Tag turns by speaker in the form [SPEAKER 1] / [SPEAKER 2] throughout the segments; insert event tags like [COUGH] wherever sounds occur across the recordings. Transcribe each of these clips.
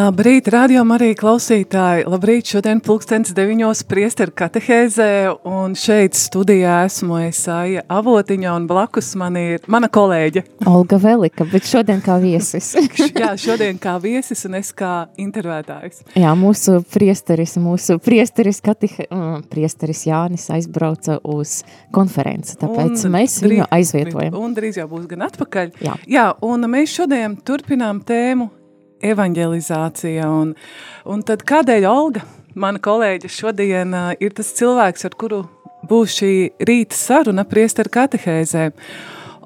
[SPEAKER 1] Labrīt, radio Marija klausītāji! Labrīt, šodien pulkstens deviņos priesteru katehēzē, un šeit studijā esmu Esaija Avotiņa, un blakus man ir mana kolēģe.
[SPEAKER 2] Olga Velika, bet šodien kā viesis. [LAUGHS]
[SPEAKER 1] Jā, šodien kā viesis un es kā intervētājs.
[SPEAKER 2] Jā, mūsu priesteris, mūsu priesteris, katihe, mm, priesteris Jānis aizbrauca uz konferenci, tāpēc un mēs viņu aizvietojam.
[SPEAKER 1] Un drīz jau būs gan atpakaļ. Jā, Jā un mēs šodien turpinām tēmu evanģelizācija. Un, un tad kādēļ Olga, mana kolēģe, šodien ir tas cilvēks, ar kuru būs šī rīta saruna priesteru katehēzē.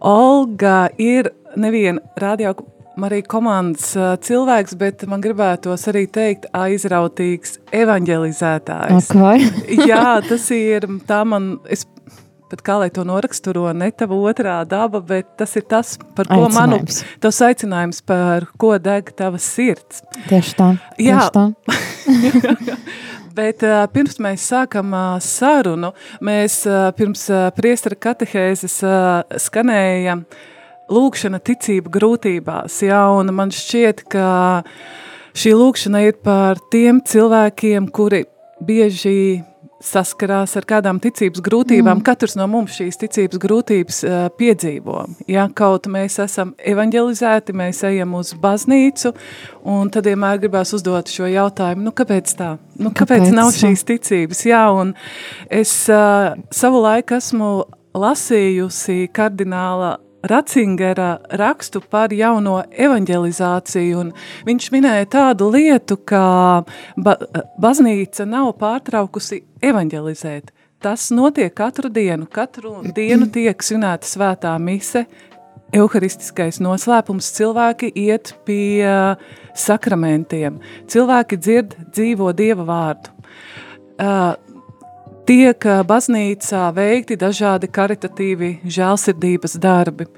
[SPEAKER 1] Olga ir neviena radio Marija komandas cilvēks, bet man gribētos arī teikt aizrautīgs evanģelizētājs.
[SPEAKER 2] Okay. [LAUGHS]
[SPEAKER 1] Jā, tas ir tā man, es bet kā lai to noraksturo, ne tava otrā daba, bet tas ir tas, par ko manu, tas aicinājums, par ko deg tava sirds.
[SPEAKER 2] Tieši tā, tieši
[SPEAKER 1] Jā.
[SPEAKER 2] tā. [LAUGHS]
[SPEAKER 1] Bet uh, pirms mēs sākam uh, sarunu, mēs uh, pirms uh, priestara katehēzes uh, skanēja lūkšana ticība grūtībās, jā, un man šķiet, ka šī lūkšana ir par tiem cilvēkiem, kuri bieži saskarās ar kādām ticības grūtībām. Mm. Katrs no mums šīs ticības grūtības uh, piedzīvo. Ja kaut mēs esam evanģelizēti, mēs ejam uz baznīcu, un tad vienmēr gribās uzdot šo jautājumu, nu kāpēc tā? Nu, kāpēc, kāpēc nav šīs ticības? Jā, un es uh, savu laiku esmu lasījusi kardināla Ratzingera rakstu par jauno evanģelizāciju, viņš minēja tādu lietu, ka ba baznīca nav pārtraukusi evanģelizēt. Tas notiek katru dienu, katru dienu tiek svinēta svētā mise, euharistiskais noslēpums, cilvēki iet pie sakramentiem, cilvēki dzird dzīvo Dieva vārdu. Uh, tiek baznīcā veikti dažādi karitatīvi žēlsirdības darbi.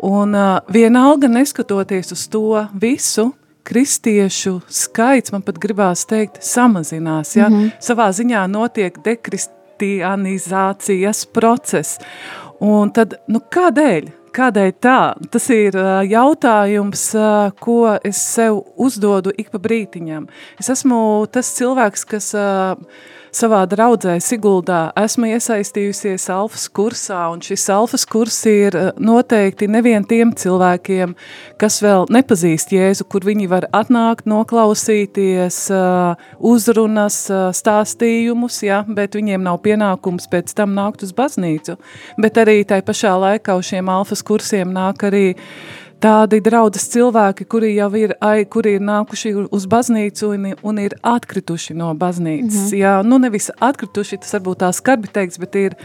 [SPEAKER 1] Un vienalga neskatoties uz to visu, kristiešu skaits, man pat gribās teikt, samazinās. Ja? Mm -hmm. Savā ziņā notiek dekristianizācijas process. Un tad, nu kādēļ? Kādēļ tā? Tas ir jautājums, ko es sev uzdodu ik pa brītiņam. Es esmu tas cilvēks, kas savā draudzē Siguldā esmu iesaistījusies alfas kursā, un šis alfas kurs ir eh, noteikti nevien tiem cilvēkiem, kas vēl nepazīst Jēzu, kur viņi var atnākt, noklausīties uh, uzrunas, uh, stāstījumus, ja, bet viņiem nav pienākums pēc tam nākt uz baznīcu. Bet arī tai pašā laikā uz šiem alfas kursiem nāk arī uh, tādi draudzes cilvēki, kuri jau ir, ai, kuri ir nākuši uz baznīcu un, un ir atkrituši no baznīcas. Mm -hmm. Jā, nu nevis atkrituši, tas varbūt tā skarbi teiks, bet ir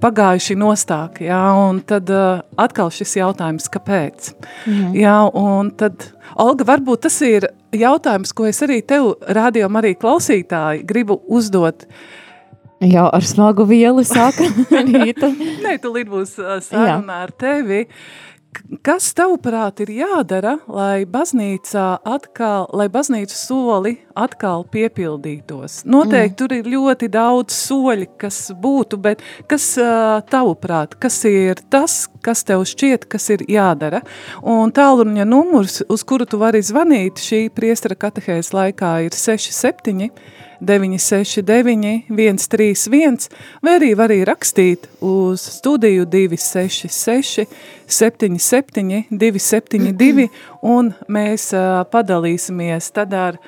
[SPEAKER 1] pagājuši nostāk, jā, un tad uh, atkal šis jautājums, kāpēc? Mm -hmm. Jā, un tad, Olga, varbūt tas ir jautājums, ko es arī tev, radio arī klausītāji, gribu uzdot,
[SPEAKER 2] Jau ar smagu vielu sāka [LAUGHS] rīta.
[SPEAKER 1] Nē, tu līdz būs sarunā ar tevi. Kas tavuprāt ir jādara, lai baznīcā atkal, lai baznīcas soli atkal piepildītos? Noteikti mm. tur ir ļoti daudz soļi, kas būtu, bet kas tavuprāt, kas ir tas, kas tev šķiet, kas ir jādara? Un tālruņa numurs, uz kuru tu vari zvanīt šī priestara katehēs laikā ir 67 969, 131, vai arī var arī rakstīt uz studiju 266, 77, 272, un mēs uh, padalīsimies tad ar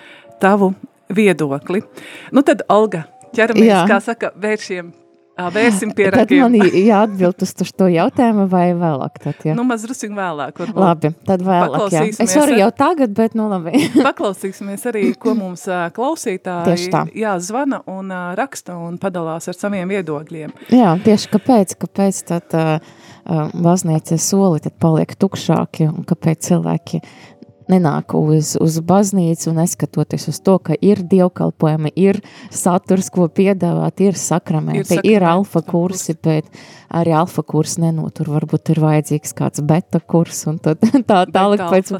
[SPEAKER 1] tavu viedokli. Nu tad, Olga, ķeramies, Jā. kā saka, vēršiem Vērsim pie
[SPEAKER 2] rakiem. Tad man jāatbild uz to jautājumu vai vēlāk? Tad, ja?
[SPEAKER 1] Nu, maz drusīgi vēlāk. Varbūt.
[SPEAKER 2] Labi, tad vēlāk, jā. Es varu jau tagad, bet nu labi. [LAUGHS] [LAUGHS]
[SPEAKER 1] paklausīsimies arī, ko mums klausītāji jā, zvana un raksta un padalās ar saviem viedokļiem.
[SPEAKER 2] Jā, tieši kāpēc, kāpēc tad uh, baznīca soli tad paliek tukšāki un kāpēc cilvēki nenāk uz, uz baznīcu un neskatoties uz to, ka ir dievkalpojumi, ir saturs, ko piedāvāt, ir sakramenti, ir, ir alfa kursi, bet arī alfa kurs nenotur, varbūt ir vajadzīgs kāds beta kurs un tad [LAUGHS] tā tālāk pēc,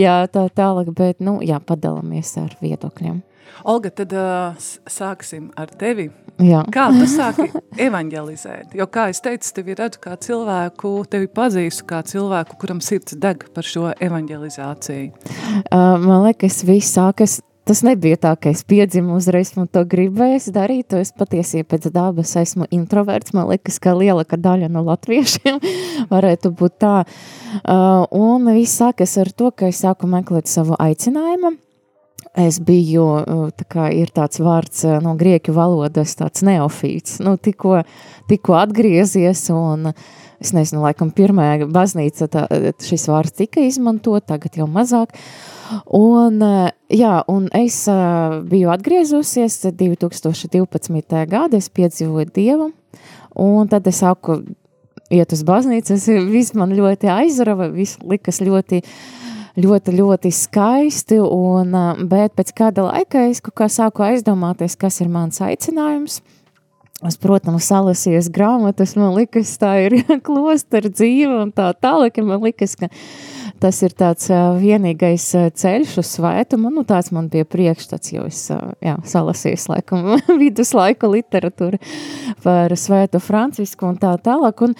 [SPEAKER 2] jā, tā tālāk, bet, nu, jā, padalamies ar viedokļiem.
[SPEAKER 1] Olga, tad uh, sāksim ar tevi.
[SPEAKER 2] Jā.
[SPEAKER 1] Kā tu sāki evanģelizēt? Jo, kā es teicu, tevi redzu kā cilvēku, tevi pazīstu kā cilvēku, kuram sirds deg par šo evanģelizāciju.
[SPEAKER 2] Uh, man liekas, viss sākas tas nebija tā, ka es piedzimu uzreiz un to gribēju darīt. Es patiesībā pēc dabas esmu introverts. Man liekas, ka lielākā daļa no latviešiem [LAUGHS] varētu būt tā. Uh, un viss sākas ar to, ka es sāku meklēt savu aicinājumu. Es biju, tā kā ir tāds vārds no grieķu valodas, tāds neofīts, nu, tikko, tikko atgriezies, un es nezinu, laikam pirmajā baznīca tā, šis vārds tika izmantot, tagad jau mazāk, un, jā, un es biju atgriezusies 2012. gada, es piedzīvoju Dievu, un tad es sāku iet uz baznīcu, viss man ļoti aizrava, viss likas ļoti, uh, ļoti, ļoti skaisti, un, bet pēc kāda laika es kā sāku aizdomāties, kas ir mans aicinājums. Es, protams, salasījos grāmatas, man liekas, tā ir [LAUGHS] klostera dzīve un tā tālāk, man liekas, ka tas ir tāds vienīgais ceļš uz svētumu, nu tāds man bija priekšstats, jo es, jā, salasījos laikam [LAUGHS] viduslaiku literatūru par svētu Francisku un tā tālāk, un,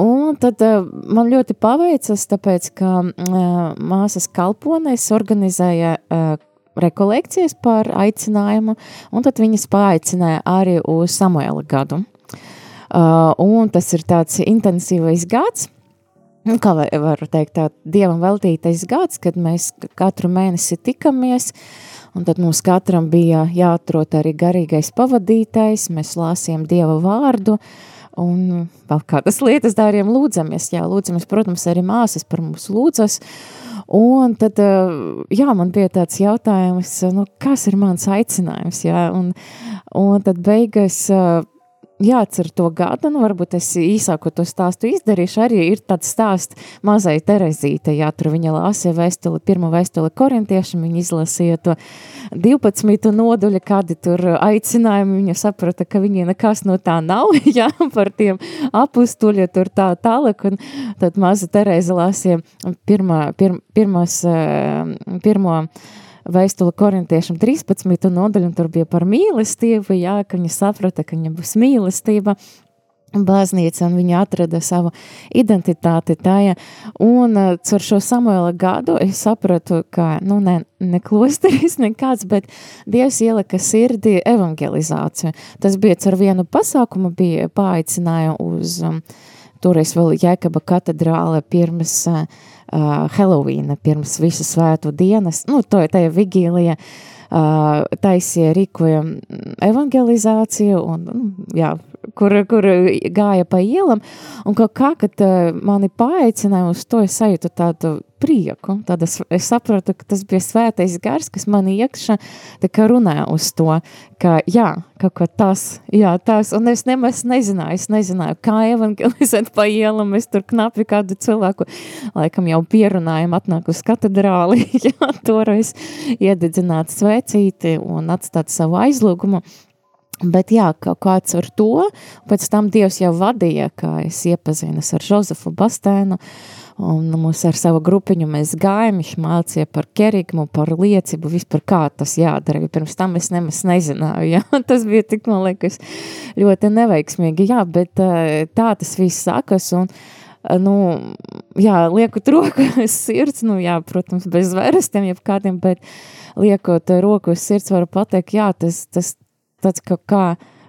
[SPEAKER 2] Un tad uh, man ļoti paveicas, tāpēc, ka uh, māsas kalponēs organizēja uh, rekolekcijas par aicinājumu, un tad viņas paaicināja arī uz Samuela gadu. Un tas ir tāds intensīvais gads, kā varu teikt, tā dievam veltītais gads, kad mēs katru mēnesi tikamies, un tad mums katram bija jāatrot arī garīgais pavadītais, mēs lāsiem dieva vārdu, uh, un vēl kādas lietas dāriem lūdzamies, jā, lūdzamies, protams, arī māsas par mums lūdzas, un tad, eh, jā, man bija tāds jautājums, nu, kas ir mans aicinājums, jā, un, un tad beigas, jāatcer to gadu, nu varbūt es īsāko to stāstu izdarīšu, arī ir tāds stāsts mazai Terezīte, jā, tur viņa lāsīja vēstuli, pirmo vēstuli korintiešiem, viņa izlasīja to 12 noduļa, kādi tur aicinājumi, viņa saprata, ka viņai nekas no tā nav, [LAUGHS] jā, par tiem apustuļa tur tā tālāk, un tad maza Tereza lāsīja pirmā, pir, pirmos, eh, pirmo, pirmo vēstuli korintiešiem 13. nodaļu, un tur bija par mīlestību, jā, ka viņa saprata, ka viņa būs mīlestība, baznīca, un viņa atrada savu identitāti tajā, un uh, caur šo Samuela gadu es sapratu, ka, nu, ne, ne klosteris [LAUGHS] nekāds, bet Dievs ielika sirdī evangelizāciju. Tas bija caur vienu pasākumu, bija paaicināja uz, um, toreiz vēl Jēkaba katedrāle pirms uh, uh, Halloween, pirms visu svētu dienas, nu, to ir tajā vigīlija, uh, taisie rīkoja evangelizāciju un, nu, jā, kur, kur gāja pa ielam, un kaut kā, kad uh, mani paaicināja uz to, es sajūtu tādu prieku, tad es, es sapratu, ka tas bija svētais gars, kas man iekšā kā runāja uz to, ka jā, kaut ko tas, jā, tas, un es nemaz nezināju, es nezināju, kā evangelizēt pa ielam, es tur knapi kādu cilvēku, laikam jau pierunājam, atnāk uz katedrāli, [LAUGHS] jā, toreiz iededzināt svecīti un atstāt savu aizlūgumu, Bet jā, kaut kāds ar to, pēc tam Dievs jau vadīja, kā es iepazinos ar Žozefu Bastēnu, un mums ar savu grupiņu mēs gājam, viņš mācīja par kerigmu, par liecību, vispār kā tas jādara, jo pirms tam es nemaz nezināju, jā, [LAUGHS] tas bija tik, man liekas, ļoti neveiksmīgi, jā, bet tā tas viss sakas, un, nu, jā, liekot [LAUGHS] roku sirds, nu, jā, protams, bez vērstiem, jeb kādiem, bet liekot roku sirds, varu pateikt, jā, tas, tas tāds kā, kā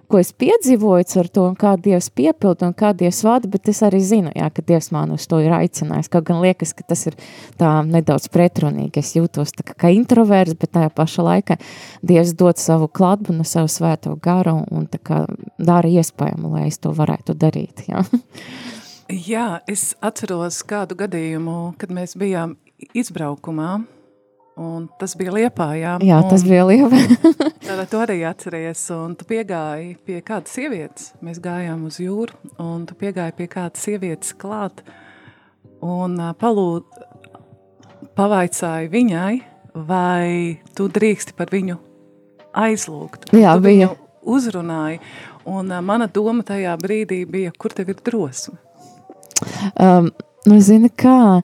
[SPEAKER 2] ko es piedzīvoju ar to, un kā Dievs piepilda un kā Dievs vada, bet es arī zinu, jā, ka Dievs man uz to ir aicinājis. Kaut gan liekas, ka tas ir tā nedaudz pretrunīgi. Es jūtos tā kā, kā introverts, bet tajā pašā laikā Dievs dod savu klātbunu, savu svēto garu un tā kā dara iespējamu, lai es to varētu darīt. Jā. [LAUGHS]
[SPEAKER 1] Jā, es atceros kādu gadījumu, kad mēs bijām izbraukumā Un tas bija Liepājā.
[SPEAKER 2] Jā, tas bija Liepājā.
[SPEAKER 1] Tātad [LAUGHS] tu arī atceries, un tu piegāji pie kādas sievietes. Mēs gājām uz jūru, un tu piegāji pie kādas sievietes klāt, un palūd, pavaicāju viņai, vai tu drīksti par viņu aizlūgt.
[SPEAKER 2] Jā,
[SPEAKER 1] tu
[SPEAKER 2] bija.
[SPEAKER 1] Uzrunāji, un uh, mana doma tajā brīdī bija, kur tev ir drosme?
[SPEAKER 2] Um, nu, zini, kā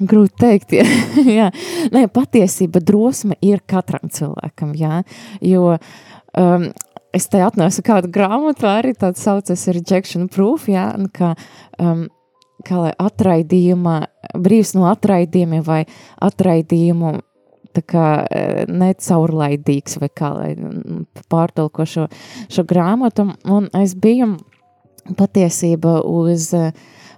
[SPEAKER 2] grūti teikt, [LAUGHS] ja. jā. Nē, patiesība drosme ir katram cilvēkam, jā, jo um, es te atnesu kādu grāmatu, arī tādu saucas rejection proof, jā, kā, um, kā lai atraidījuma, brīvs no atraidījumiem vai atraidījumu tā kā necaurlaidīgs vai kā lai pārtulko šo, šo grāmatu, un es biju patiesība uz,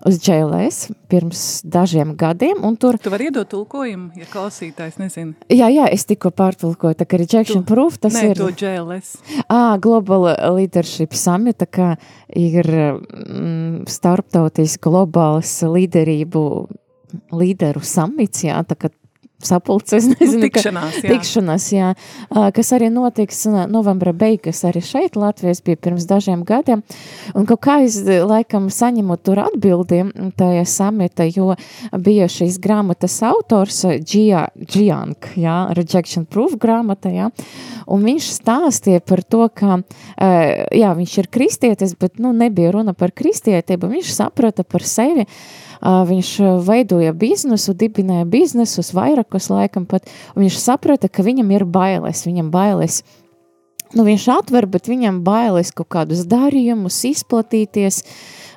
[SPEAKER 2] uz JLS pirms dažiem gadiem. Tur...
[SPEAKER 1] Tu vari iedot tulkojumu, ja klausītājs nezina.
[SPEAKER 2] Jā, jā, es tikko pārtulkoju, tā kā rejection tu, proof, tas
[SPEAKER 1] ne,
[SPEAKER 2] ir...
[SPEAKER 1] to JLS.
[SPEAKER 2] Ā, Global Leadership Summit, tā kā ir mm, starptautis globāls līderību līderu samits, jā, tā kā sapulces, [LAUGHS] nezinu,
[SPEAKER 1] nu, tikšanās,
[SPEAKER 2] ka, jā. tikšanās, jā, kas arī notiks novembra beigas arī šeit Latvijas bija pirms dažiem gadiem, un kaut kā es laikam saņemu tur atbildiem tajā samita, jo bija šīs grāmatas autors Gia, Giank, jā, Rejection Proof grāmata, jā, un viņš stāstīja par to, ka, jā, viņš ir kristietis, bet, nu, nebija runa par kristietību, viņš saprata par sevi, viņš veidoja biznesu, dibināja biznesus, vairākus laikam pat, viņš saprata, ka viņam ir bailes, viņam bailes. Nu, viņš atver, bet viņam bailes kaut kādus darījumus, izplatīties,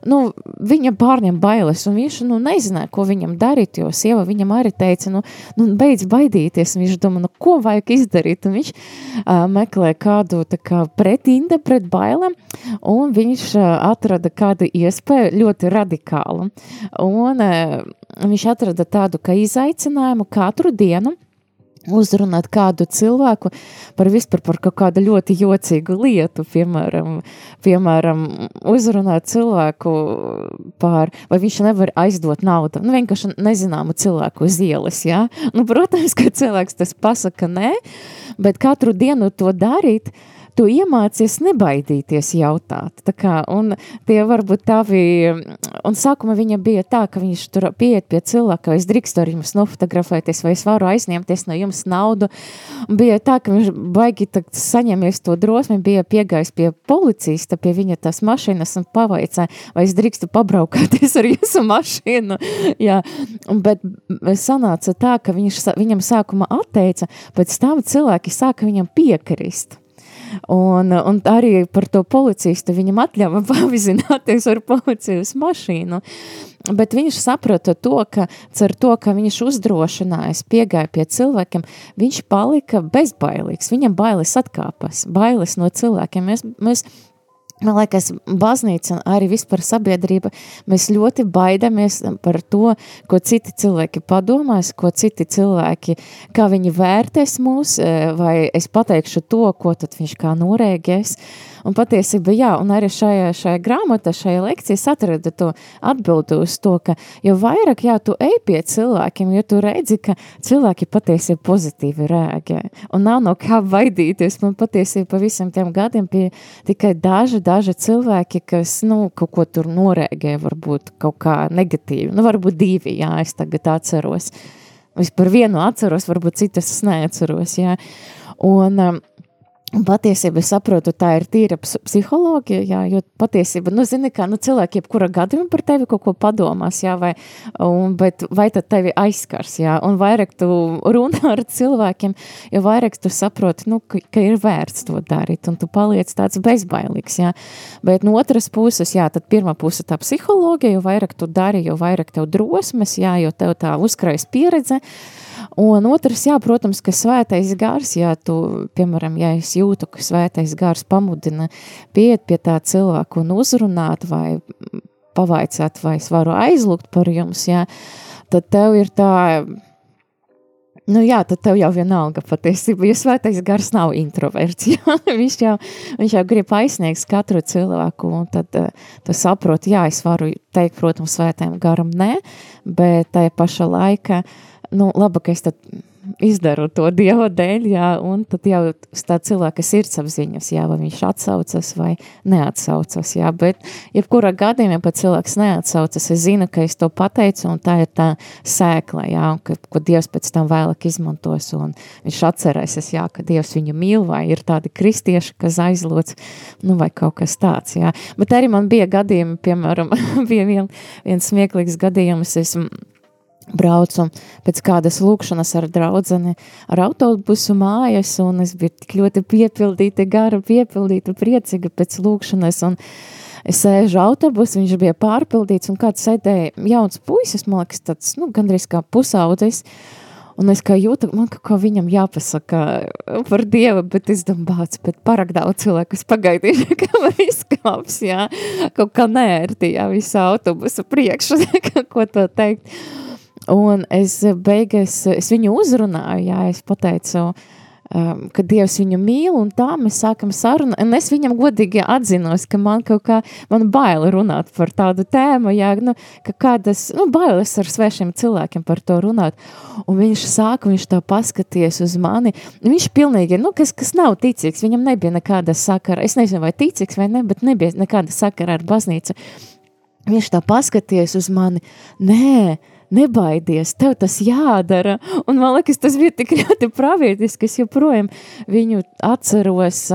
[SPEAKER 2] nu, viņa bērniem bailes, un viņš nu, nezināja, ko viņam darīt, jo sieva viņam arī teica, nu, nu beidz baidīties, un viņš domā, nu, ko vajag izdarīt, un viņš uh, meklē kādu kā pretinde pret bailēm, un viņš uh, atrada kādu iespēju ļoti radikālu, un uh, viņš atrada tādu, izaicinājumu katru dienu, uzrunāt kādu cilvēku par vispār par kaut kādu ļoti jocīgu lietu, piemēram, piemēram uzrunāt cilvēku par, vai viņš nevar aizdot naudu, nu vienkārši nezināmu cilvēku uz ielas, jā. Nu, protams, ka cilvēks tas pasaka nē, bet katru dienu to darīt, uh, tu iemācies nebaidīties jautāt. Tā kā, un tie varbūt tavi, un sākuma viņa bija tā, ka viņš tur pieiet pie cilvēka, es drīkstu ar jums nofotografēties, vai es varu aizņemties no jums naudu. Bija tā, ka viņš baigi saņemies to drosmi, bija piegājis pie policista, pie viņa tās mašīnas un pavaicāja, vai es drīkstu pabraukāties ar jūsu mašīnu. [LAUGHS] Jā, bet sanāca tā, ka viņš, viņam sākuma atteica, pēc tam cilvēki sāka viņam piekrist. Un, un arī par to policistu viņam atļāva [LAUGHS] pavizināties ar policijas mašīnu. Bet viņš saprata to, ka ar to, ka viņš uzdrošinājās, piegāja pie cilvēkiem, viņš palika bezbailīgs. Viņam bailes atkāpas, bailes no cilvēkiem. Mēs, mēs Man liekas, baznīca un arī vispār sabiedrība, mēs ļoti baidamies par to, ko citi cilvēki padomās, ko citi cilvēki, kā viņi vērtēs mūs, eh, vai es pateikšu to, ko tad viņš kā norēģēs. Uh, Un patiesībā, jā, un arī šajā, šajā grāmatā, šajā lekcijā atrada to atbildi uz to, ka jo vairāk, jā, tu ej pie cilvēkiem, jo tu redzi, ka cilvēki patiesībā pozitīvi rēģē. Un nav no kā baidīties. Man patiesībā pa visam tiem gadiem bija tikai daži, daži cilvēki, kas, nu, kaut ko tur norēģē, varbūt kaut kā negatīvi. Nu, varbūt divi, jā, es tagad atceros. Vispār vienu atceros, varbūt citas neatceros, jā. Un, um, Patiesībā es saprotu, tā ir tīra psiholoģija, jā, jo patiesībā, nu, zini, kā, nu, cilvēki jebkura gadījumā par tevi kaut ko padomās, jā, vai, un, bet vai tad tevi aizskars, jā, un vairāk tu runā ar cilvēkiem, jo vairāk tu saproti, nu, ka, ka ir vērts to darīt, un tu paliec tāds bezbailīgs, jā, bet no otras puses, jā, tad pirmā puse tā psiholoģija, jo vairāk tu dari, jo vairāk tev drosmes, jā, jo tev tā uzkrājas pieredze, Un otrs, jā, protams, ka svētais gars, ja tu, piemēram, ja es jūtu, ka svētais gars pamudina piet pie tā cilvēku un uzrunāt vai pavaicāt, vai es varu aizlūgt par jums, jā, tad tev ir tā, nu jā, tad tev jau vienalga patiesībā, jo svētais gars nav introverts, [LAUGHS] jā, viņš jau, viņš jau grib aizsniegt katru cilvēku, un tad uh, tu saproti, jā, es varu teikt, protams, svētajam garam nē, bet tajā paša laika, uh, nu, labi, ka es tad izdaru to Dieva dēļ, jā, un tad jau tā cilvēka sirdsapziņas, jā, vai viņš atsaucas vai neatsaucas, jā, bet jebkurā gadījumā, pat cilvēks neatsaucas, es zinu, ka es to pateicu, un tā ir tā sēkla, jā, un ka, ko Dievs pēc tam vēlāk izmantos, un viņš atcerēsies, jā, ka Dievs viņu mīl, vai ir tādi kristieši, kas aizlots, nu, vai kaut kas tāds, jā, bet arī man bija gadījumi, piemēram, [LAUGHS] bija vien, viens smieklīgs gadījums, es braucu pēc kādas lūkšanas ar draudzeni ar autobusu mājas, un es biju tik ļoti piepildīta, gara piepildīta, priecīga pēc lūkšanas, un es sēžu autobusu, viņš bija pārpildīts, un kāds sēdēja jauns puisis, man liekas, tāds, nu, gandrīz kā pusaudzis, Un es kā jūtu, man kaut ko viņam jāpasaka par Dievu, bet es domāju, bet parāk daudz cilvēku, es pagaidīšu, [LAUGHS] kamēr izkāps, jā, kaut kā nērti, jā, visu autobusu priekšu, [LAUGHS] ko to teikt. Un es beigās, es viņu uzrunāju, jā, es pateicu, um, ka Dievs viņu mīl, un tā mēs sākam sarunu, un es viņam godīgi atzinos, ka man kaut kā, man baila runāt par tādu tēmu, jā, nu, ka kādas, nu, bailes ar svešiem cilvēkiem par to runāt, un viņš sāka, viņš tā paskaties uz mani, viņš pilnīgi, nu, kas, kas nav ticīgs, viņam nebija nekāda sakara, es nezinu, vai ticīgs vai ne, bet nebija nekāda sakara ar baznīcu, viņš tā paskaties uz mani, nē, nebaidies, tev tas jādara. Un man liekas, tas bija tik [LAUGHS] ļoti pravietiski, es joprojām viņu atceros,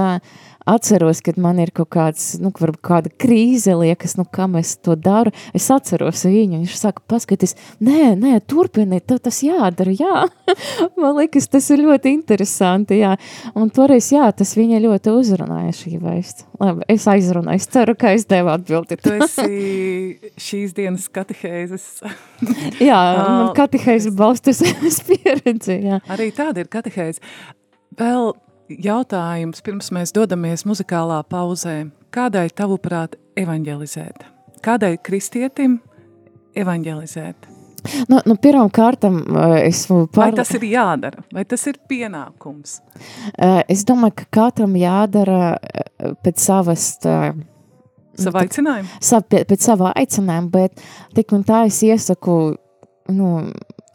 [SPEAKER 2] atceros, kad man ir kaut kāds, nu, varbūt kāda krīze liekas, nu, kam es to daru, es atceros viņu, viņš saka, paskaties, nē, nē, turpini, tev tas jādara, jā. [LAUGHS] man liekas, tas ir ļoti interesanti, jā. Un toreiz, jā, tas viņa ļoti uzrunāja šī vēsts. Labi, es aizrunāju, es ceru, ka es devu atbildi.
[SPEAKER 1] Tu esi šīs dienas katehēzes. [LAUGHS]
[SPEAKER 2] jā, [LAUGHS] man katehēzes balstas uz pieredzi, jā.
[SPEAKER 1] Arī tāda ir katehēze. Vēl jautājums, pirms mēs dodamies muzikālā pauzē. Kādai tavuprāt evanģelizēt? Kādai kristietim evanģelizēt?
[SPEAKER 2] Nu, nu, Pirmām kārtām es
[SPEAKER 1] par... Vai tas ir jādara? Vai tas ir pienākums?
[SPEAKER 2] Es domāju, ka katram jādara pēc savas... Tā,
[SPEAKER 1] Savu aicinājumu?
[SPEAKER 2] Sav, pēc sava aicinājuma, bet tik un tā es iesaku, nu,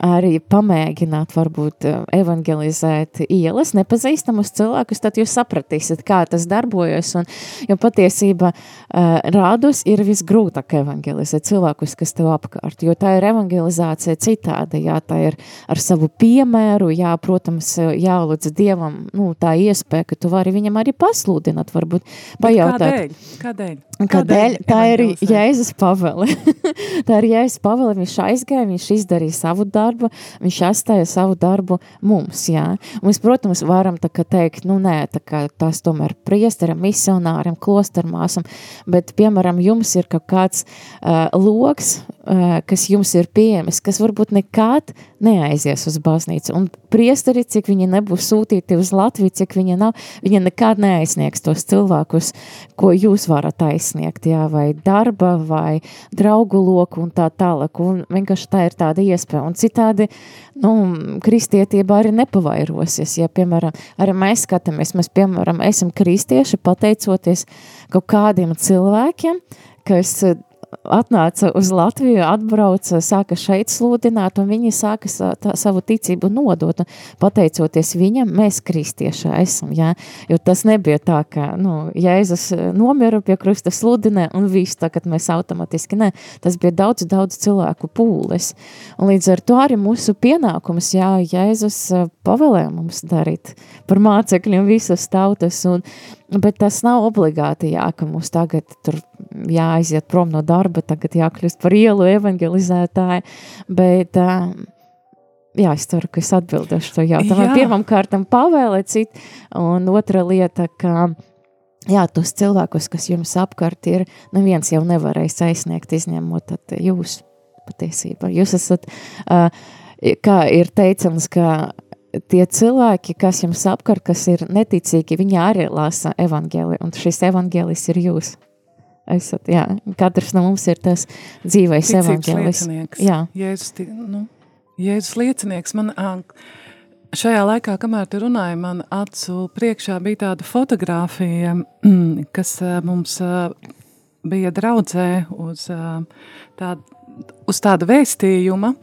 [SPEAKER 2] arī pamēģināt, varbūt eh, evangelizēt ielas, nepazīstamus cilvēkus, tad jūs sapratīsiet, kā tas darbojas. Un, jo patiesībā uh, rādus ir visgrūtāk evangelizēt cilvēkus, kas tev apkārt, jo tā ir evangelizācija citāda, jā, tā ir ar savu piemēru, jā, protams, jālūdz Dievam, nu, tā iespēja, ka tu vari viņam arī pasludināt, varbūt pajautāt.
[SPEAKER 1] Kādēļ? Kādēļ?
[SPEAKER 2] Kādēļ? Kādēļ? Tā ir Jēzus pavele. [LAUGHS] tā ir Jēzus pavele, viņš aizgāja, viņš izdarīja savu darbu, darbu, viņš atstāja savu darbu mums, jā. Un mēs, protams, varam teikt, nu nē, tā tas tomēr priesteram, misionāram, klostermāsam, bet, piemēram, jums ir kaut kāds uh, loks, kas jums ir pieejams, kas varbūt nekad neaizies uz baznīcu. Un priesteri, cik viņi nebūs sūtīti uz Latviju, cik viņi nav, viņi nekad neaizsniegs tos cilvēkus, ko jūs varat aizsniegt, jā, vai darba, vai draugu loku un tā tālāk. Un vienkārši tā ir tāda iespēja. Un citādi, nu, kristietība arī nepavairosies. Ja, piemēram, arī mēs skatāmies, mēs, piemēram, esam kristieši pateicoties kaut kādiem cilvēkiem, kas atnāca uz Latviju, atbrauca, sāka šeit sludināt, un viņi sāka tā, savu ticību nodot. Pateicoties viņam, mēs kristieši esam, jā, jo tas nebija tā, ka, nu, Jēzus nomira pie krusta sludinē, un viss tagad mēs automatiski, ne, tas bija daudz, daudz cilvēku pūles. Un līdz ar to arī mūsu pienākums, jā, Jēzus pavēlē mums darīt par mācekļiem visas tautas, un Bet tas nav obligāti, jā, ka mums tagad tur jāaiziet prom no darba, tagad jākļūst par ielu evangelizētāju, bet jā, es ceru, ka es atbildēšu to jautājumu. Pirmam kārtam pavēlēt citu, un otra lieta, ka jā, tos cilvēkus, kas jums apkārt ir, neviens jau nevarēs aizsniegt, izņemot tad jūs patiesībā. Jūs esat, kā ir teicams, ka tie cilvēki, kas jums apkārt, kas ir neticīgi, viņi arī lasa evangeli, un šis evangelis ir jūs. Esat, jā, katrs no mums ir tas dzīvais.
[SPEAKER 1] Liecinieks.
[SPEAKER 2] Jā.
[SPEAKER 1] Jēzus, nu, Jēzus liecinieks. Man, šajā laikā, kamēr tu runāji, man acu priekšā bija tāda fotografija, [CLEARS THROAT] kas mums bija draudzē uz, tā, uz tāda vēstījuma,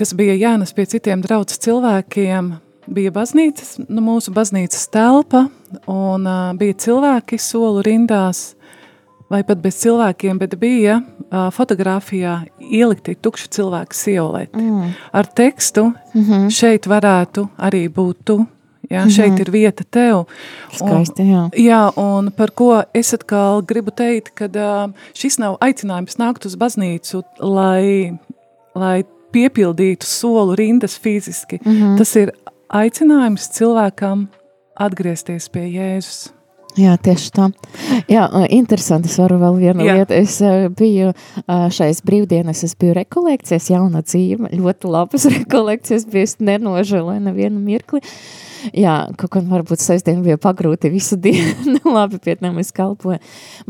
[SPEAKER 1] kas bija jānes pie citiem draudzes cilvēkiem, bija baznīcas, nu, mūsu baznīcas telpa, un uh, bija cilvēki solu rindās, vai pat bez cilvēkiem, bet bija uh, fotografijā ielikti tukši cilvēku siolēti. Mm. Ar tekstu mm -hmm. šeit varētu arī būt tu, Jā, mm -hmm. Šeit ir vieta tev.
[SPEAKER 2] Skaisti, jā.
[SPEAKER 1] Un, jā, un par ko es atkal gribu teikt, ka uh, šis nav aicinājums nākt uz baznīcu, lai, lai piepildītu solu rindas fiziski. Mm -hmm. Tas ir aicinājums cilvēkam atgriezties pie Jēzus.
[SPEAKER 2] Jā, tieši tā. Jā, interesanti. Es varu vēl vienu Jā. lietu. Es biju šais brīvdienas, es biju rekolekcijas, jauna dzīve, ļoti labas [LAUGHS] rekolekcijas, biju nenožēloju nevienu mirkli. Jā, kaut kā varbūt sestdien bija pagrūti visu [LAUGHS] dienu, labi, pie tam es kalpoju.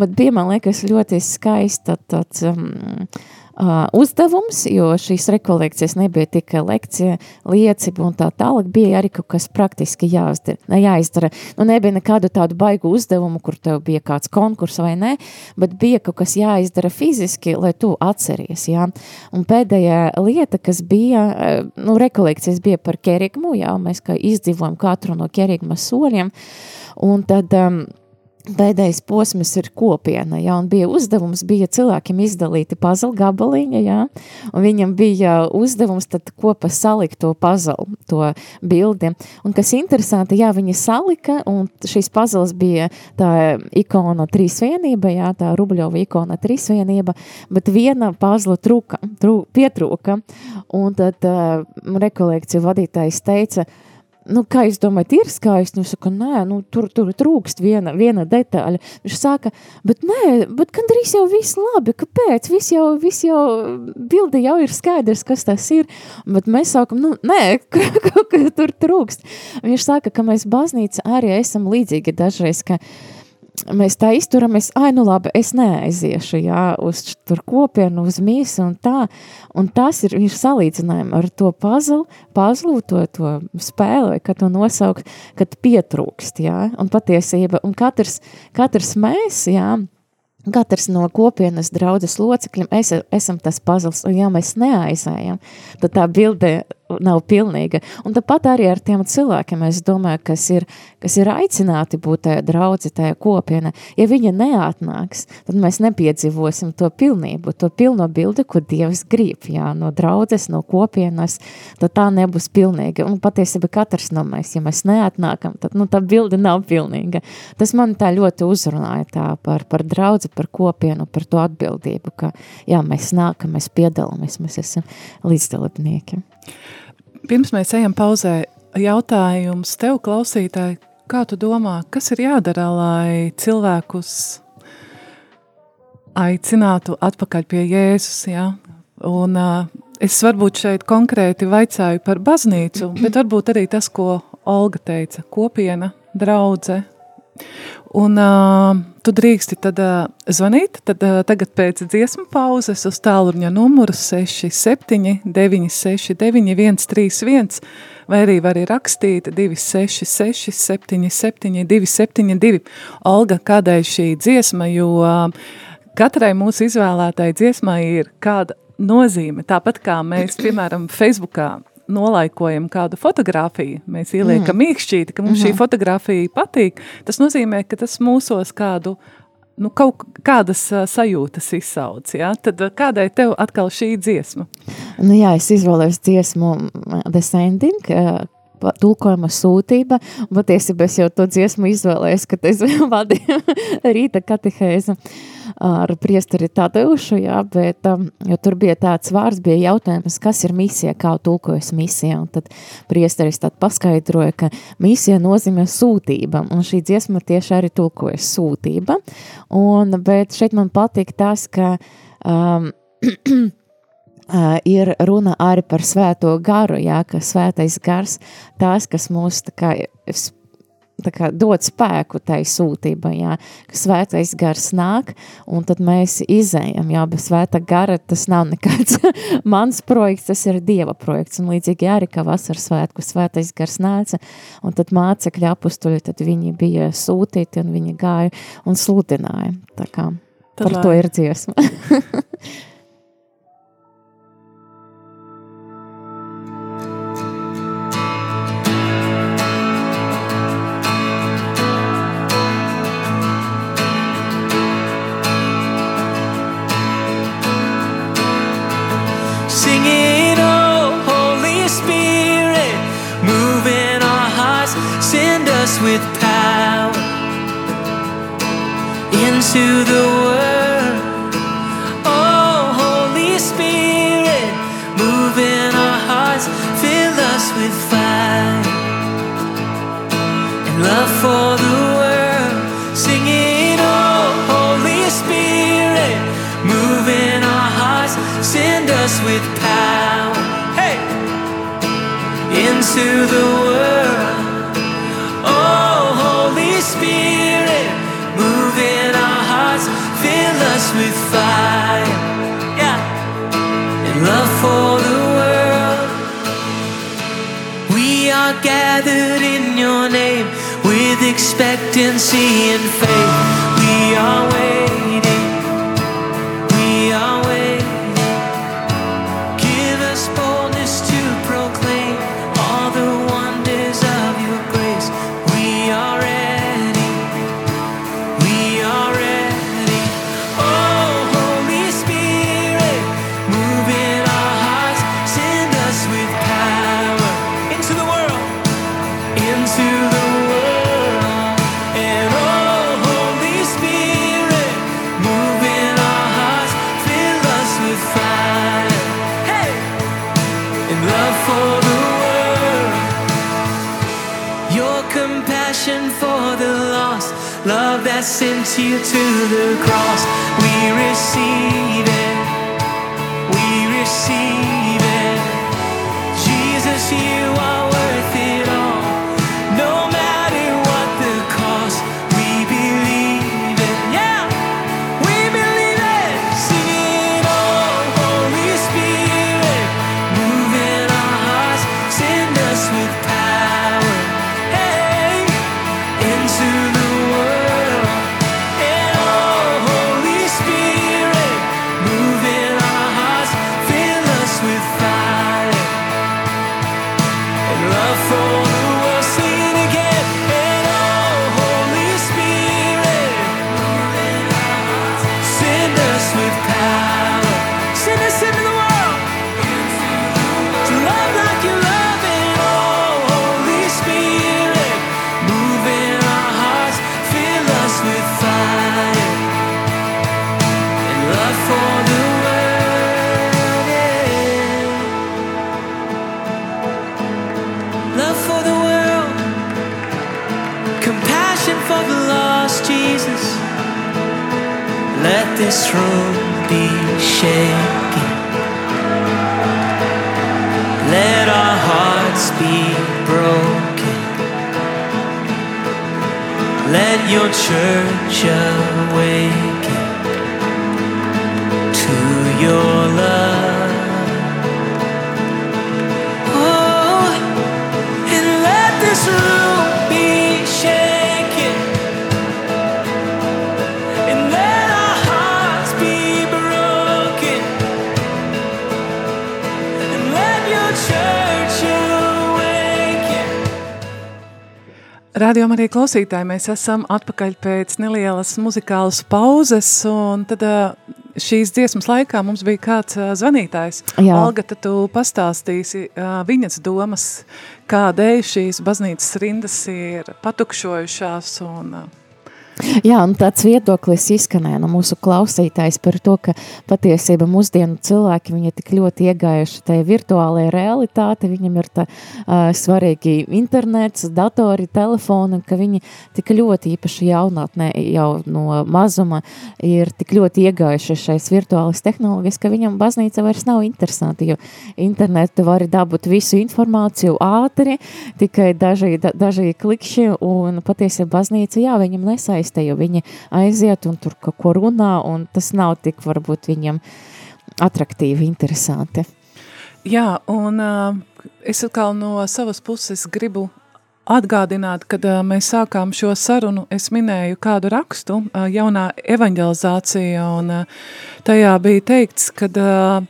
[SPEAKER 2] Bet bija, man liekas, ļoti skaista tāds... Um, uh, uzdevums, jo šīs rekolekcijas nebija tikai lekcija, liecība un tā tālāk, bija arī kaut kas praktiski jāizdara. jāizdara. Nu, nebija nekādu tādu baigu uzdevumu, kur tev bija kāds konkurss vai ne, bet bija kaut kas jāizdara fiziski, lai tu atceries, jā. Un pēdējā lieta, kas bija, nu, rekolekcijas bija par kerigmu, jā, mēs kā izdzīvojam katru no kerigma soļiem, un tad... Um, Pēdējais posms ir kopiena, ja, un bija uzdevums, bija cilvēkiem izdalīti puzzle gabaliņa, ja, un viņam bija uzdevums tad kopā salikt to puzzle, to bildi, un kas interesanti, jā, viņi salika, un šīs puzzles bija tā ikona trīsvienība, jā, tā Rubļova ikona trīsvienība, bet viena puzzle truka, tru, pietrūka, un tad uh, rekolekciju vadītājs teica, uh, nu, kā jūs domājat, ir skaisti? Nu, saka, nē, nu, tur, tur trūkst viena, viena detaļa. Viņš saka, bet nē, bet gandrīz jau viss labi, kāpēc? Viss jau, viss jau, bilde jau ir skaidrs, kas tas ir, bet mēs sākam, nu, nē, [LAUGHS] kaut kā tur trūkst. Viņš saka, ka mēs baznīca arī esam līdzīgi dažreiz, ka, mēs tā izturamies, ai, nu labi, es neaiziešu, jā, uz tur kopienu, uz mīsu un tā, un tas ir, viņš salīdzinājumi ar to pazlu, pazlu, to, to spēli, kad to nosaukt, kad pietrūkst, jā, un patiesība, un katrs, katrs mēs, jā, Katrs no kopienas draudzes locekļiem es, esam tas pazls, un ja mēs neaizējam, tad tā bilde nav pilnīga. Un tāpat arī ar tiem cilvēkiem, es domāju, kas ir, kas ir aicināti būt tajā draudzi, tajā kopiena. Ja viņa neatnāks, tad mēs nepiedzīvosim to pilnību, to pilno bildi, kur Dievs grib, jā, no draudzes, no kopienas, tad tā nebūs pilnīga. Un patiesībā katrs no mēs, ja mēs neatnākam, tad, nu, tā bilde nav pilnīga. Tas man tā ļoti uzrunāja tā par, par draudzi, par kopienu, par to atbildību, ka, jā, mēs nākam, mēs piedalāmies, mēs esam līdzdalībnieki.
[SPEAKER 1] Pirms mēs ejam pauzē, jautājums tev, klausītāji, kā tu domā, kas ir jādara, lai cilvēkus aicinātu atpakaļ pie Jēzus, ja? Un uh, es varbūt šeit konkrēti vaicāju par baznīcu, bet varbūt arī tas, ko Olga teica, kopiena, draudze, Un uh, tu drīksti tad uh, zvanīt, tad uh, tagad pēc dziesmu pauzes uz tālruņa numuru 67 969 131 vai arī vari rakstīt 266 77 272. Olga, kādai šī dziesma, jo uh, katrai mūsu izvēlētai dziesmai ir kāda nozīme, tāpat kā mēs, piemēram, Facebookā nolaikojam kādu fotografiju, mēs ieliekam mm. mīkšķīti, ka mums mm -hmm. šī mhm. fotografija patīk, tas nozīmē, ka tas mūsos kādu nu, kaut kādas uh, sajūtas izsauc, ja? tad kādai tev atkal šī dziesma?
[SPEAKER 2] Nu jā, es izvēlējos dziesmu The Sending, tulkojuma sūtība, patiesībā es jau to dziesmu izvēlējos, kad es [LAUGHS] vadīju rīta katehēzu ar priesteri Tadeušu, jā, bet, um, jo tur bija tāds vārds, bija jautājums, kas ir misija, kā tulkojas misija, un tad priesteris tad paskaidroja, ka misija nozīmē sūtība, un šī dziesma tieši arī tulkojas sūtība, un, bet šeit man patīk tas, ka um, [CLEARS THROAT] Uh, ir runa arī par svēto garu, jā, ka svētais gars tās, kas mūs tā kā, tā kā dod spēku tai sūtībai, jā, ka svētais gars nāk, un tad mēs izējam, jā, bez svēta gara tas nav nekāds [LAUGHS] mans projekts, tas ir Dieva projekts, un līdzīgi arī, ka vasaras svētku svētais gars nāca, un tad mācekļi apustuļi, tad viņi bija sūtīti, un viņi gāja un sludināja, tā kā tad par lai. to ir dziesma. [LAUGHS]
[SPEAKER 3] into the world. Oh, Holy Spirit, move in our hearts, fill us with fire and love for the world. Singing, oh, Holy Spirit, move in our hearts, send us with power. Hey! Into the world. With fire. Yeah. And love for the world. We are gathered in your name with expectancy and faith. We are waiting. Sent you to the cross. We receive it.
[SPEAKER 1] Rādījumā arī klausītāji, mēs esam atpakaļ pēc nelielas muzikālas pauzes, un tad šīs dziesmas laikā mums bija kāds zvanītājs.
[SPEAKER 2] Jā.
[SPEAKER 1] Olga, tad tu pastāstīsi viņas domas, kādēļ šīs baznīcas rindas ir patukšojušās un
[SPEAKER 2] Jā, un tāds viedoklis izskanēja no mūsu klausītājs par to, ka patiesība mūsdienu cilvēki, viņi ir tik ļoti iegājuši tajā virtuālajā realitāte, viņam ir tā uh, svarīgi internets, datori, telefoni, ka viņi tik ļoti īpaši jaunatnē jau no mazuma ir tik ļoti iegājuši šais virtuālas tehnoloģijas, ka viņam baznīca vairs nav interesanti, jo internetu var dabūt visu informāciju ātri, tikai daži, da, daži klikšķi, un patiesībā baznīca, jā, viņam nesaista, jo viņi aiziet un tur kaut ko runā, un tas nav tik varbūt viņam atraktīvi, interesanti.
[SPEAKER 1] Jā, un uh, es atkal no savas puses gribu atgādināt, kad uh, mēs sākām šo sarunu, es minēju kādu rakstu, uh, jaunā evanģelizācija, un uh, tajā bija teikts, ka uh,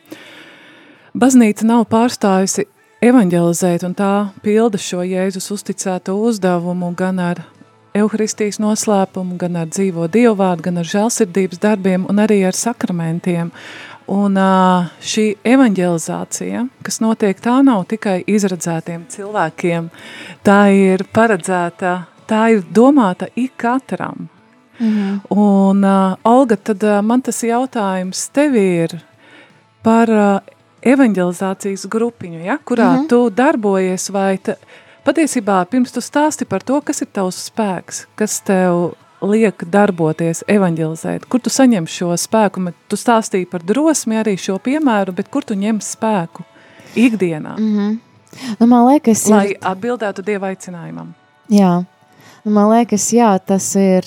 [SPEAKER 1] baznīca nav pārstājusi evanģelizēt, un tā pilda šo Jēzus uzticēto uzdevumu gan ar Euharistijas noslēpumu, gan ar dzīvo dievvārdu, gan ar žēlsirdības darbiem un arī ar sakramentiem. Un šī evanģelizācija, kas notiek, tā nav tikai izredzētiem cilvēkiem, tā ir paredzēta tā ir domāta ik katram.
[SPEAKER 2] Mhm.
[SPEAKER 1] Un, Olga, tad man tas jautājums tev ir par evanģelizācijas grupiņu, ja, kurā
[SPEAKER 2] Mhm.
[SPEAKER 1] tu darbojies, vai patiesībā pirms tu stāsti par to, kas ir tavs spēks, kas tev liek darboties, evanģelizēt, kur tu saņem šo spēku, tu stāstīji par drosmi arī šo piemēru, bet kur tu ņem spēku ikdienā,
[SPEAKER 2] Mhm. Nu, man liekas,
[SPEAKER 1] lai
[SPEAKER 2] ir,
[SPEAKER 1] atbildētu Dieva aicinājumam.
[SPEAKER 2] jā, nu, man liekas, jā, tas ir,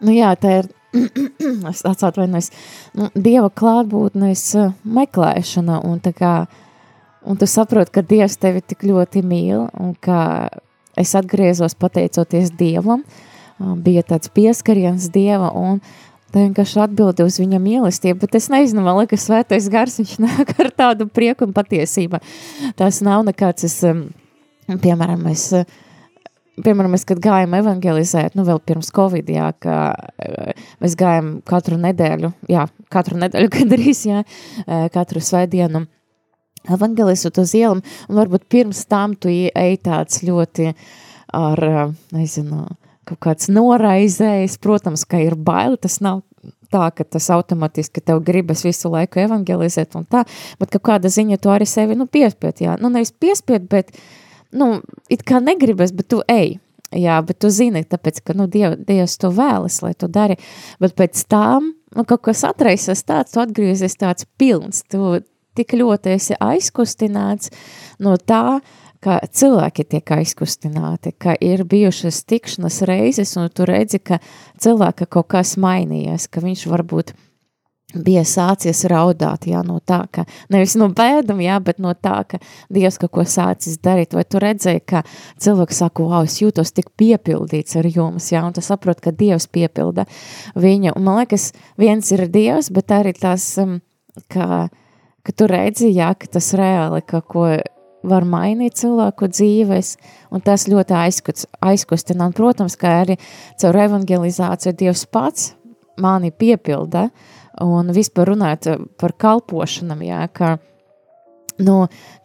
[SPEAKER 2] nu jā, tā ir, [CLEARS THROAT] es atvainojos, nu, Dieva klātbūtnes uh, meklēšana un tā kā, un tu saproti, ka Dievs tevi tik ļoti mīl un ka es atgriezos pateicoties Dievam, uh, bija tāds pieskariens Dieva un tā vienkārši atbildi uz viņa mīlestību, bet es nezinu, man liekas, svētais gars, viņš [LAUGHS] nāk ar tādu prieku un patiesību. Tas nav nekāds, es, um, piemēram, es, uh, piemēram, mēs, kad gājām evangelizēt, nu vēl pirms Covid, jā, ka uh, mēs gājām katru nedēļu, jā, katru nedēļu [LAUGHS] gandrīz, jā, uh, katru svētdienu evangelizēt uz ielam, un varbūt pirms tam tu ej tāds ļoti ar, nezinu, kaut kāds noraizējis, protams, ka ir baili, tas nav tā, ka tas automatiski tev gribas visu laiku evangelizēt un tā, bet kaut kāda ziņa tu arī sevi, nu, piespied, jā, nu, nevis piespied, bet, nu, it kā negribas, bet tu ej, jā, bet tu zini, tāpēc, ka, nu, Diev, Dievs to vēlas, lai tu dari, bet pēc tam, nu, kaut kas atraisas tāds, tu atgriezies tāds pilns, tu tik ļoti esi aizkustināts no tā, ka cilvēki tiek aizkustināti, ka ir bijušas tikšanas reizes, un tu redzi, ka cilvēka kaut kas mainījies, ka viņš varbūt bija sācies raudāt, jā, no tā, ka nevis no bēdam, jā, bet no tā, ka Dievs kaut ko sācis darīt, vai tu redzēji, ka cilvēks saka, wow, es jūtos tik piepildīts ar jums, jā, un tu saprot, ka Dievs piepilda viņu, un man liekas, viens ir Dievs, bet arī tas, um, ka, ka tu redzi, jā, ka tas reāli kaut ko var mainīt cilvēku dzīves, un tas ļoti aizkust, aizkustina. Un, protams, ka arī caur evangelizāciju Dievs pats mani piepilda, un vispār runāt par kalpošanam, jā, ka, nu,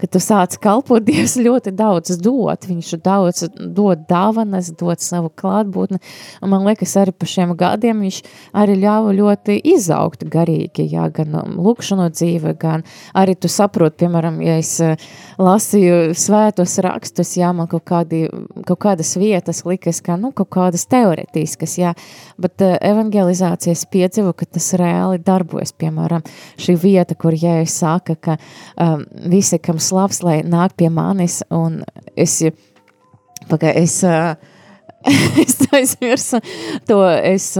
[SPEAKER 2] kad tu sāc kalpot, [LAUGHS] Dievs ļoti daudz dod, viņš daudz dod dāvanas, dod savu klātbūtni, un man liekas arī pa šiem gadiem viņš arī ļāva ļoti izaugt garīgi, jā, gan lūkšanu dzīve, gan arī tu saprot, piemēram, ja es eh, lasīju svētos rakstus, jā, man kaut, kādi, kaut kādas vietas likas, ka, nu, kaut kādas teoretiskas, jā, bet uh, evangelizācijas piedzīvu, ka tas reāli darbojas, piemēram, šī vieta, kur Jēzus saka, ka um, visi, kam slavs, lai nāk pie manis, un es, pagai, es, uh, [LAUGHS] es aizmirsu to, es,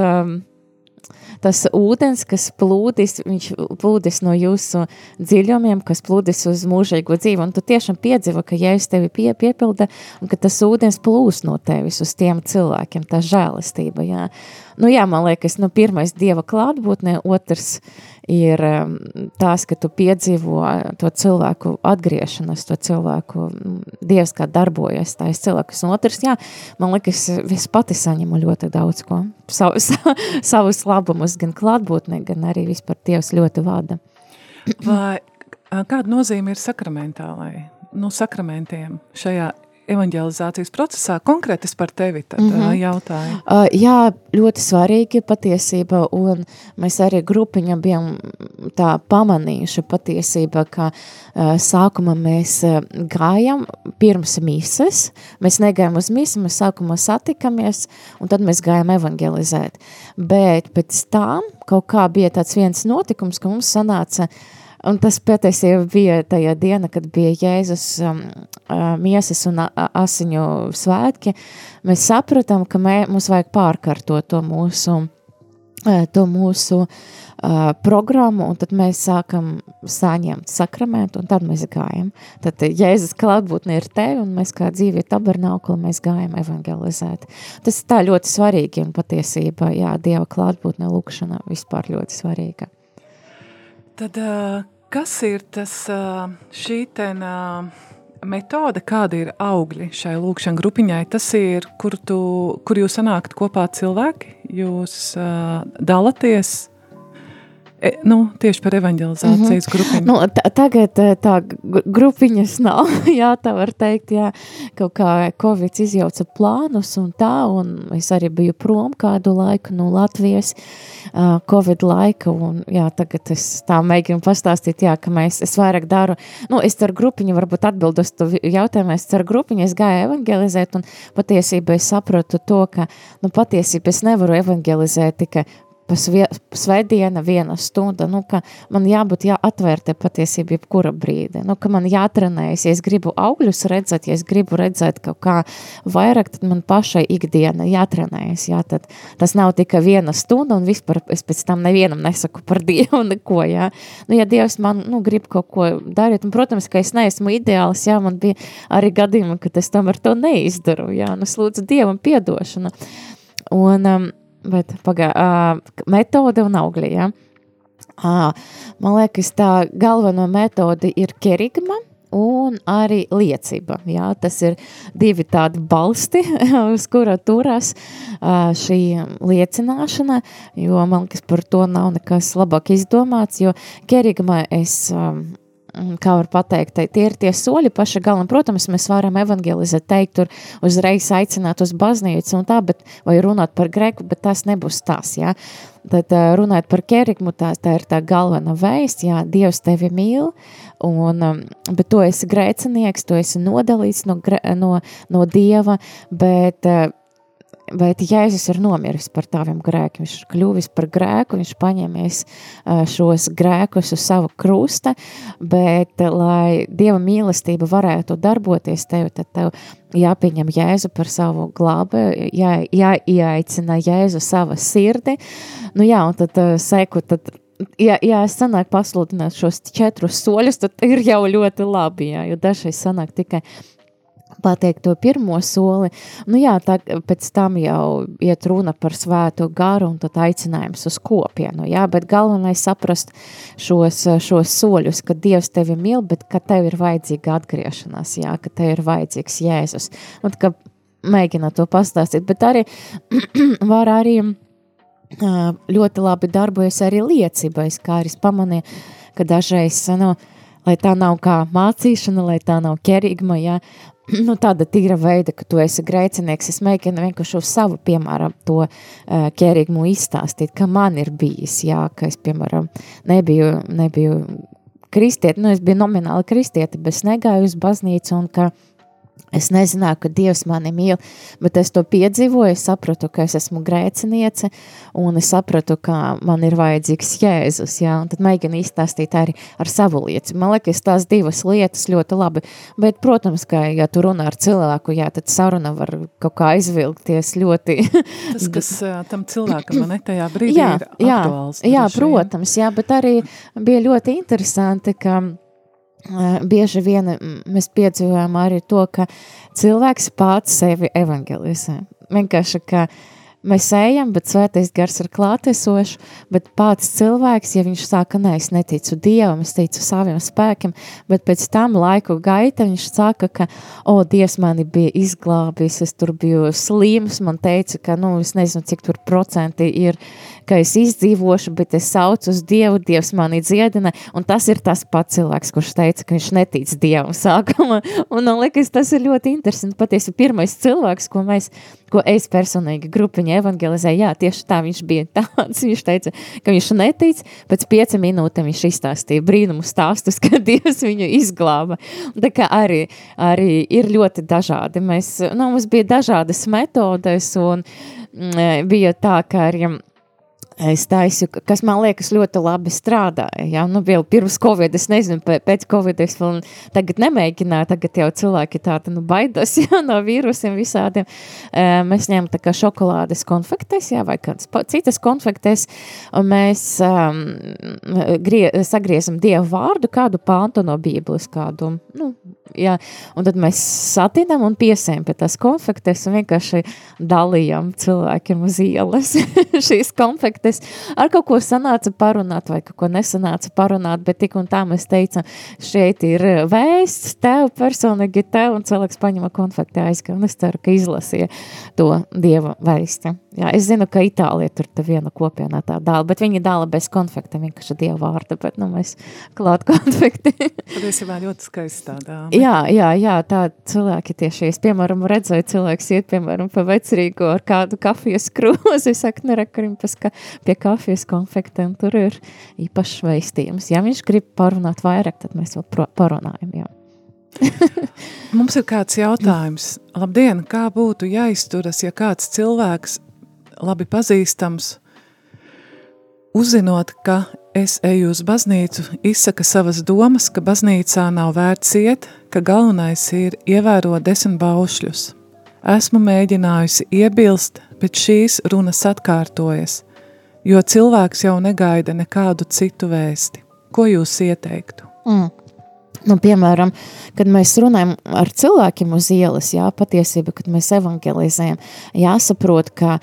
[SPEAKER 2] tas ūdens, kas plūdis, viņš plūdis no jūsu dziļumiem, kas plūdis uz mūžīgo dzīvi, un tu tiešām piedzīvo, ka Jēzus tevi pie, piepilda, un ka tas ūdens plūs no tevis uz tiem cilvēkiem, tā žēlistība, jā. Nu jā, man liekas, nu pirmais Dieva klātbūtnē, otrs ir tās, ka tu piedzīvo to cilvēku atgriešanos, to cilvēku, Dievs kā darbojas, tā es cilvēkus, un otrs, jā, man liekas, es pati saņemu ļoti daudz ko, savu, [LAUGHS] savus labumus, gan klātbūtnē, gan arī vispār Dievs ļoti vada.
[SPEAKER 1] Vai kāda nozīme ir sakramentālai, nu, sakramentiem šajā evanģelizācijas procesā? Konkrēti es par tevi tad mm -hmm. jautāju.
[SPEAKER 2] Uh, jā, ļoti svarīgi patiesība, un mēs arī grupiņa bijām tā pamanījuši patiesība, ka uh, sākumā mēs uh, gājam pirms mises, mēs negājam uz misi, mēs sākumā satikamies, un tad mēs gājam evangelizēt. Bet pēc tam kaut kā bija tāds viens notikums, ka mums sanāca Un tas patiesībā bija tajā diena, kad bija Jēzus um, uh, miesas un asiņu svētki. Mēs sapratām, ka mē, mums vajag pārkārtot to mūsu, uh, to mūsu uh, programmu, un tad mēs sākam saņemt sakramentu, un tad mēs gājam. Tad Jēzus klātbūtne ir te, un mēs kā dzīvi tabernākli, mēs gājam evangelizēt. Tas tā ļoti svarīgi, un patiesībā, jā, Dieva klātbūtne lūkšana vispār ļoti svarīga.
[SPEAKER 1] Tad kas ir tas šī ten ā, metode, kāda ir augļi šai lūkšana grupiņai? Tas ir, kur, tu, kur jūs sanākat kopā cilvēki, jūs dalaties e, nu, tieši par evanģelizācijas
[SPEAKER 2] Mhm.
[SPEAKER 1] grupiņu.
[SPEAKER 2] Nu, ta- tagad eh, tā grupiņas [LAUGHS] nav, jā, tā var teikt, jā, kaut kā Covid izjauca plānus un tā, un es arī biju prom kādu laiku no Latvijas uh, Covid laika, un jā, tagad es tā mēģinu pastāstīt, jā, ka mēs, es vairāk daru, nu, es ar grupiņu varbūt atbildos tu jautājumu, es ar grupiņu, es gāju evangelizēt, un patiesībā es sapratu to, ka, nu, patiesībā es nevaru evangelizēt tikai pa svie- svētdiena viena stunda, nu, ka man jābūt jāatvērta patiesība jebkura brīdi, nu, ka man jātrenējas, ja es gribu augļus redzēt, ja es gribu redzēt kaut kā vairāk, tad man pašai ikdiena jātrenējas, jā, tad tas nav tikai viena stunda un vispār es pēc tam nevienam nesaku par [LAUGHS] Dievu neko, jā. Nu, ja Dievs man, nu, grib kaut ko darīt, un, protams, ka es neesmu ideāls, jā, man bija arī gadījumi, kad es tomēr to neizdaru, jā, un es lūdzu Dievam piedošanu. Un, um, bet pagā, uh, metode un augļi, ja? uh, man liekas, tā galvenā metode ir kerigma, un arī liecība. Jā, tas ir divi tādi balsti, [LAUGHS] uz kura turas uh, šī liecināšana, jo man liekas, par to nav nekas labāk izdomāts, jo kerigma es um, kā var pateikt, tie ir tie soļi paša galam. Protams, mēs varam evangelizēt, teikt, tur uzreiz aicināt uz baznīcu un tā, bet, vai runāt par greku, bet tas nebūs tas, jā. Tad runāt par kerigmu, tā, tā ir tā galvenā vēsts, jā, Dievs tevi mīl, un, bet tu esi grēcinieks, tu esi nodalīts no, no, no Dieva, bet Bet Jēzus ir nomiris par taviem grēkiem. Viņš ir kļuvis par grēku, viņš paņēmies šos grēkus uz savu krusta, bet, lai Dieva mīlestība varētu darboties tev, tad tev jāpieņem Jēzu par savu glābi, jā, jāieaicina Jēzu sava sirdi. Nu jā, un tad seku, tad ja, ja es sanāku pasludināt šos četrus soļus, tad ir jau ļoti labi, jā, jo dažreiz sanāk tikai pateikt to pirmo soli. Nu jā, tā, pēc tam jau iet runa par svētu garu un tad aicinājums uz kopienu, jā, bet galvenais saprast šos, šos soļus, ka Dievs tevi mīl, bet ka tev ir vajadzīga atgriešanās, jā, ka tev ir vajadzīgs Jēzus. Un ka mēģina to pastāstīt, bet arī [CLEARS THROAT] var arī ļoti labi darbojas arī liecībais, kā arī es pamanīju, ka dažreiz, nu, lai tā nav kā mācīšana, lai tā nav ķerīgma, jā, [CLEARS THROAT] nu, tāda tīra veida, ka tu esi grēcinieks, es mēģinu vienkārši uz savu, piemēram, to uh, ķerīgumu izstāstīt, ka man ir bijis, jā, ka es, piemēram, nebiju, nebiju kristieti, nu, es biju nomināli kristieti, bet negāju uz baznīcu un ka Es nezināju, ka Dievs mani mīl, bet es to piedzīvoju, es sapratu, ka es esmu grēciniece, un es sapratu, ka man ir vajadzīgs Jēzus, jā, un tad mēģinu izstāstīt arī ar savu lietu. Man liekas, tās divas lietas ļoti labi, bet, protams, ka, ja tu runā ar cilvēku, jā, tad saruna var kaut kā izvilkties ļoti... [LAUGHS]
[SPEAKER 1] Tas, kas tam cilvēkam ne tajā brīdī
[SPEAKER 2] jā,
[SPEAKER 1] ir
[SPEAKER 2] jā,
[SPEAKER 1] aktuāls.
[SPEAKER 2] jā,
[SPEAKER 1] vien.
[SPEAKER 2] protams, jā, bet arī bija ļoti interesanti, ka bieži vien mm, mēs piedzīvojam arī to, ka cilvēks pats sevi evangelizē. Vienkārši, ka mēs ejam, bet svētais gars ir klātesošs, bet pats cilvēks, ja viņš saka, nē, es neticu Dievam, es ticu saviem spēkiem, bet pēc tam laiku gaita viņš saka, ka, o, Dievs mani bija izglābis, es tur biju slims, man teica, ka, nu, es nezinu, cik tur procenti ir, ka es izdzīvošu, bet es saucu uz Dievu, Dievs mani dziedina, un tas ir tas pats cilvēks, kurš teica, ka viņš netic Dievam sākumā, [LAUGHS] un man liekas, tas ir ļoti interesanti, patiesi pirmais cilvēks, ko mēs, ko es personīgi grupiņa evangelizēju, jā, tieši tā viņš bija tāds, [LAUGHS] viņš teica, ka viņš netic, pēc pieci minūtēm viņš izstāstīja brīnumu stāstus, [LAUGHS] ka Dievs viņu izglāba, un tā kā arī, arī ir ļoti dažādi, mēs, nu, mums bija dažādas metodes, un mm, bija tā, ka arī Es taisu, kas man liekas ļoti labi strādāja. Ja? Nu, vēl pirms Covid, es nezinu, pēc Covid es vēl tagad nemēģināju, tagad jau cilvēki tādi nu, baidās [LAUGHS] ja, no vīrusiem visādiem. Mēs ņemam tā kā šokolādes konfektes, ja, vai kādas citas konfektes, un mēs um, grie, sagriezam Dievu vārdu, kādu pāntu no Bībeles, kādu, nu, ja, un tad mēs satinam un piesējam pie tās konfektes un vienkārši dalījam cilvēkiem uz ielas [LAUGHS] šīs konfektes es ar kaut ko sanāca parunāt vai kaut ko nesanāca parunāt, bet tik un tā mēs teicam, šeit ir vēsts tev personīgi tev un cilvēks paņem konfekti aizka un es ceru, ka izlasīja to Dieva vēsti. Jā, es zinu, ka Itālija tur te viena kopienā tā dāla, bet viņi dāla bez konfekta, vienkārši Dieva vārda, bet nu mēs klāt [LAUGHS] konfekti.
[SPEAKER 1] Patiesībā ļoti skaisti tā dāma.
[SPEAKER 2] Jā, jā, jā, tā cilvēki tieši, es piemēram redzēju, cilvēks iet, piemēram, pa vecrīgo ar kādu kafijas krūzi, [LAUGHS] es saku, nerekarim pas ka pie kafijas konfektiem, tur ir īpašs veistījums. Ja viņš grib parunāt vairāk, tad mēs vēl parunājam, jā. [LAUGHS]
[SPEAKER 1] Mums ir kāds jautājums. Labdien, kā būtu jāizturas, ja kāds cilvēks labi pazīstams, uzzinot, ka es eju uz baznīcu, izsaka savas domas, ka baznīcā nav vērts iet, ka galvenais ir ievērot desmit baušļus. Esmu mēģinājusi iebilst, bet šīs runas atkārtojas, jo cilvēks jau negaida nekādu citu vēsti. Ko jūs ieteiktu?
[SPEAKER 2] Mm. Nu, piemēram, kad mēs runājam ar cilvēkiem uz ielas, jā, patiesība, kad mēs evangelizējam, jāsaprot, ka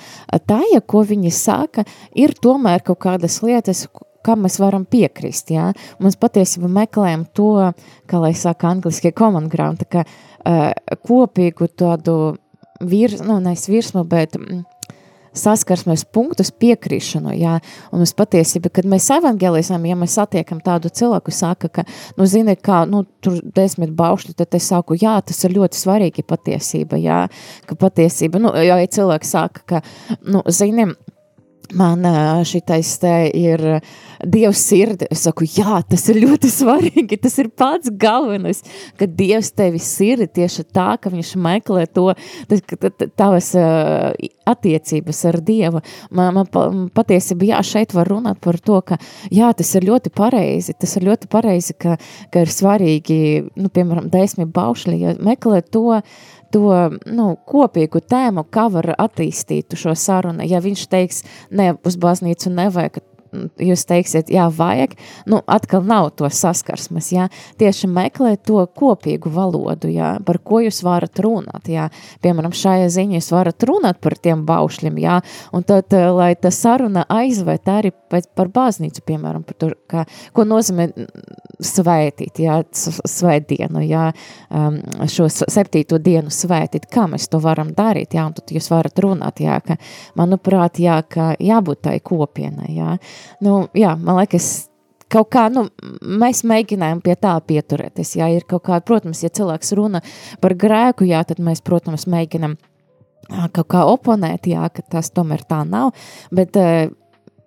[SPEAKER 2] tā, ja ko viņi saka, ir tomēr kaut kādas lietas, kam mēs varam piekrist, jā. Mēs patiesībā meklējam to, kā lai saka angliski common ground, tā kā uh, kopīgu tādu virs, nu, nevis virsmu, bet... Mm, saskarsmes punktus piekrišanu, jā, un mēs patiesībā, kad mēs evangelizam, ja mēs satiekam tādu cilvēku, saka, ka, nu, zini, kā, nu, tur desmit baušļi, tad es saku, jā, tas ir ļoti svarīgi patiesība, jā, ka patiesība, nu, ja cilvēks saka, ka, nu, zini, man šitais te ir Dievs sirdi. Es saku, jā, tas ir ļoti [LAUGHS] svarīgi, tas ir pats galvenais, ka Dievs tevi sirdi tieši tā, ka viņš meklē to, tavas attiecības ar Dievu. Man, man patiesībā, jā, šeit var runāt par to, ka, jā, tas ir ļoti pareizi, tas ir ļoti pareizi, ka, ka ir svarīgi, nu, piemēram, desmit baušļi, ja meklē to, to nu, kopīgu tēmu, kā var attīstīt šo sarunu. Ja viņš teiks, ne, uz baznīcu nevajag, jūs teiksiet, jā, vajag, nu, atkal nav to saskarsmes, jā, tieši meklē to kopīgu valodu, jā, par ko jūs varat runāt, jā, piemēram, šajā ziņā jūs varat runāt par tiem baušļiem, jā, un tad, eh, lai ta saruna aizvērt arī par baznīcu, piemēram, par to, kā, ko nozīmē svētīt, jā, svētdienu, jā, um, šo septīto dienu svētīt, kā mēs to varam darīt, jā, un tad jūs varat runāt, jā, ka, manuprāt, jā, ka jābūt tai kopienai, jā, nu, jā, man liekas, kaut kā, nu, mēs mēģinājām pie tā pieturēties, jā, ir kaut kā, protams, ja cilvēks runa par grēku, jā, tad mēs, protams, mēģinam kaut kā oponēt, jā, ka tas tomēr tā nav, bet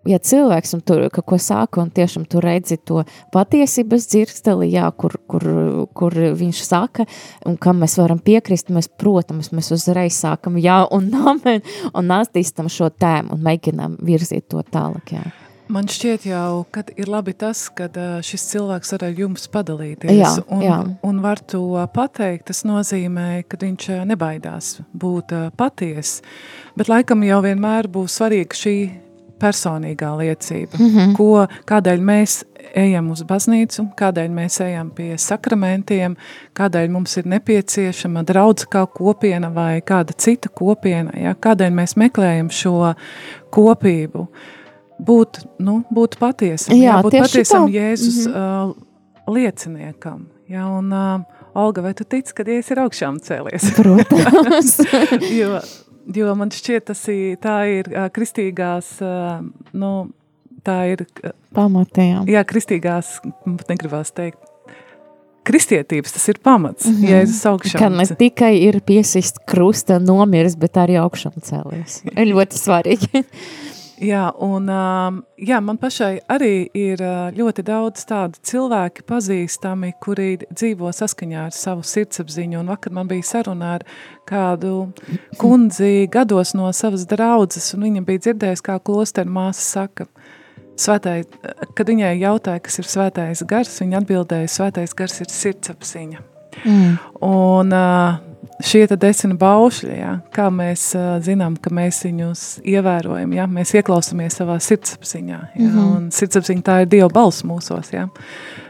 [SPEAKER 2] ja cilvēks tur kaut ko saka un tiešām tu redzi to patiesības dzirksteli, jā, kur, kur, kur viņš saka un kam mēs varam piekrist, mēs, protams, mēs uzreiz sākam jā un [LAUGHS] amen un attīstam šo tēmu un mēģinām virzīt to tālāk, jā.
[SPEAKER 1] Man šķiet jau, ka ir labi tas, ka šis cilvēks var ar jums padalīties
[SPEAKER 2] jā,
[SPEAKER 1] un,
[SPEAKER 2] jā.
[SPEAKER 1] un var to pateikt. Tas nozīmē, ka viņš nebaidās būt paties, bet laikam jau vienmēr būs svarīga šī personīgā liecība, mm -hmm. ko, kādēļ mēs ejam uz baznīcu, kādēļ mēs ejam pie sakramentiem, kādēļ mums ir nepieciešama draudz kā kopiena vai kāda cita kopiena, ja? kādēļ mēs meklējam šo kopību. Uh, būt, nu, būt patiesam, jā, būt patiesam tā. Jēzus mm -hmm. uh, lieciniekam. Jā, un, uh, Olga, vai tu tici, ka Jēzus ir augšām cēlies? [LAUGHS]
[SPEAKER 2] Protams. [LAUGHS]
[SPEAKER 1] jo, jo man šķiet, tas ir, tā ir uh, kristīgās, uh, nu, tā ir... Uh,
[SPEAKER 2] Pamatējām.
[SPEAKER 1] Jā, kristīgās, negribās teikt, kristietības, tas ir pamats, mm -hmm. Jēzus augšām.
[SPEAKER 2] Ka ne tikai ir piesist krusta nomiris, bet arī augšām cēlies. [LAUGHS] Ļoti svarīgi.
[SPEAKER 1] Jā, un jā, man pašai arī ir ļoti daudz tādu cilvēki pazīstami, kuri dzīvo saskaņā ar savu sirdsapziņu, un vakar man bija saruna ar kādu kundzi gados no savas draudzes, un viņa bija dzirdējusi, kā klosteru māsa saka, svētai, kad viņai jautāja, kas ir svētais gars, viņa atbildēja, svētais gars ir sirdsapziņa. Mm. Un uh, šie desmit baušļi, ja, kā mēs uh, zinām, ka mēs viņus ievērojam, ja, mēs ieklausāmies savā sirdsapziņā, ja, mm -hmm. un sirdsapziņa tā ir Dieva balss mūsos, ja,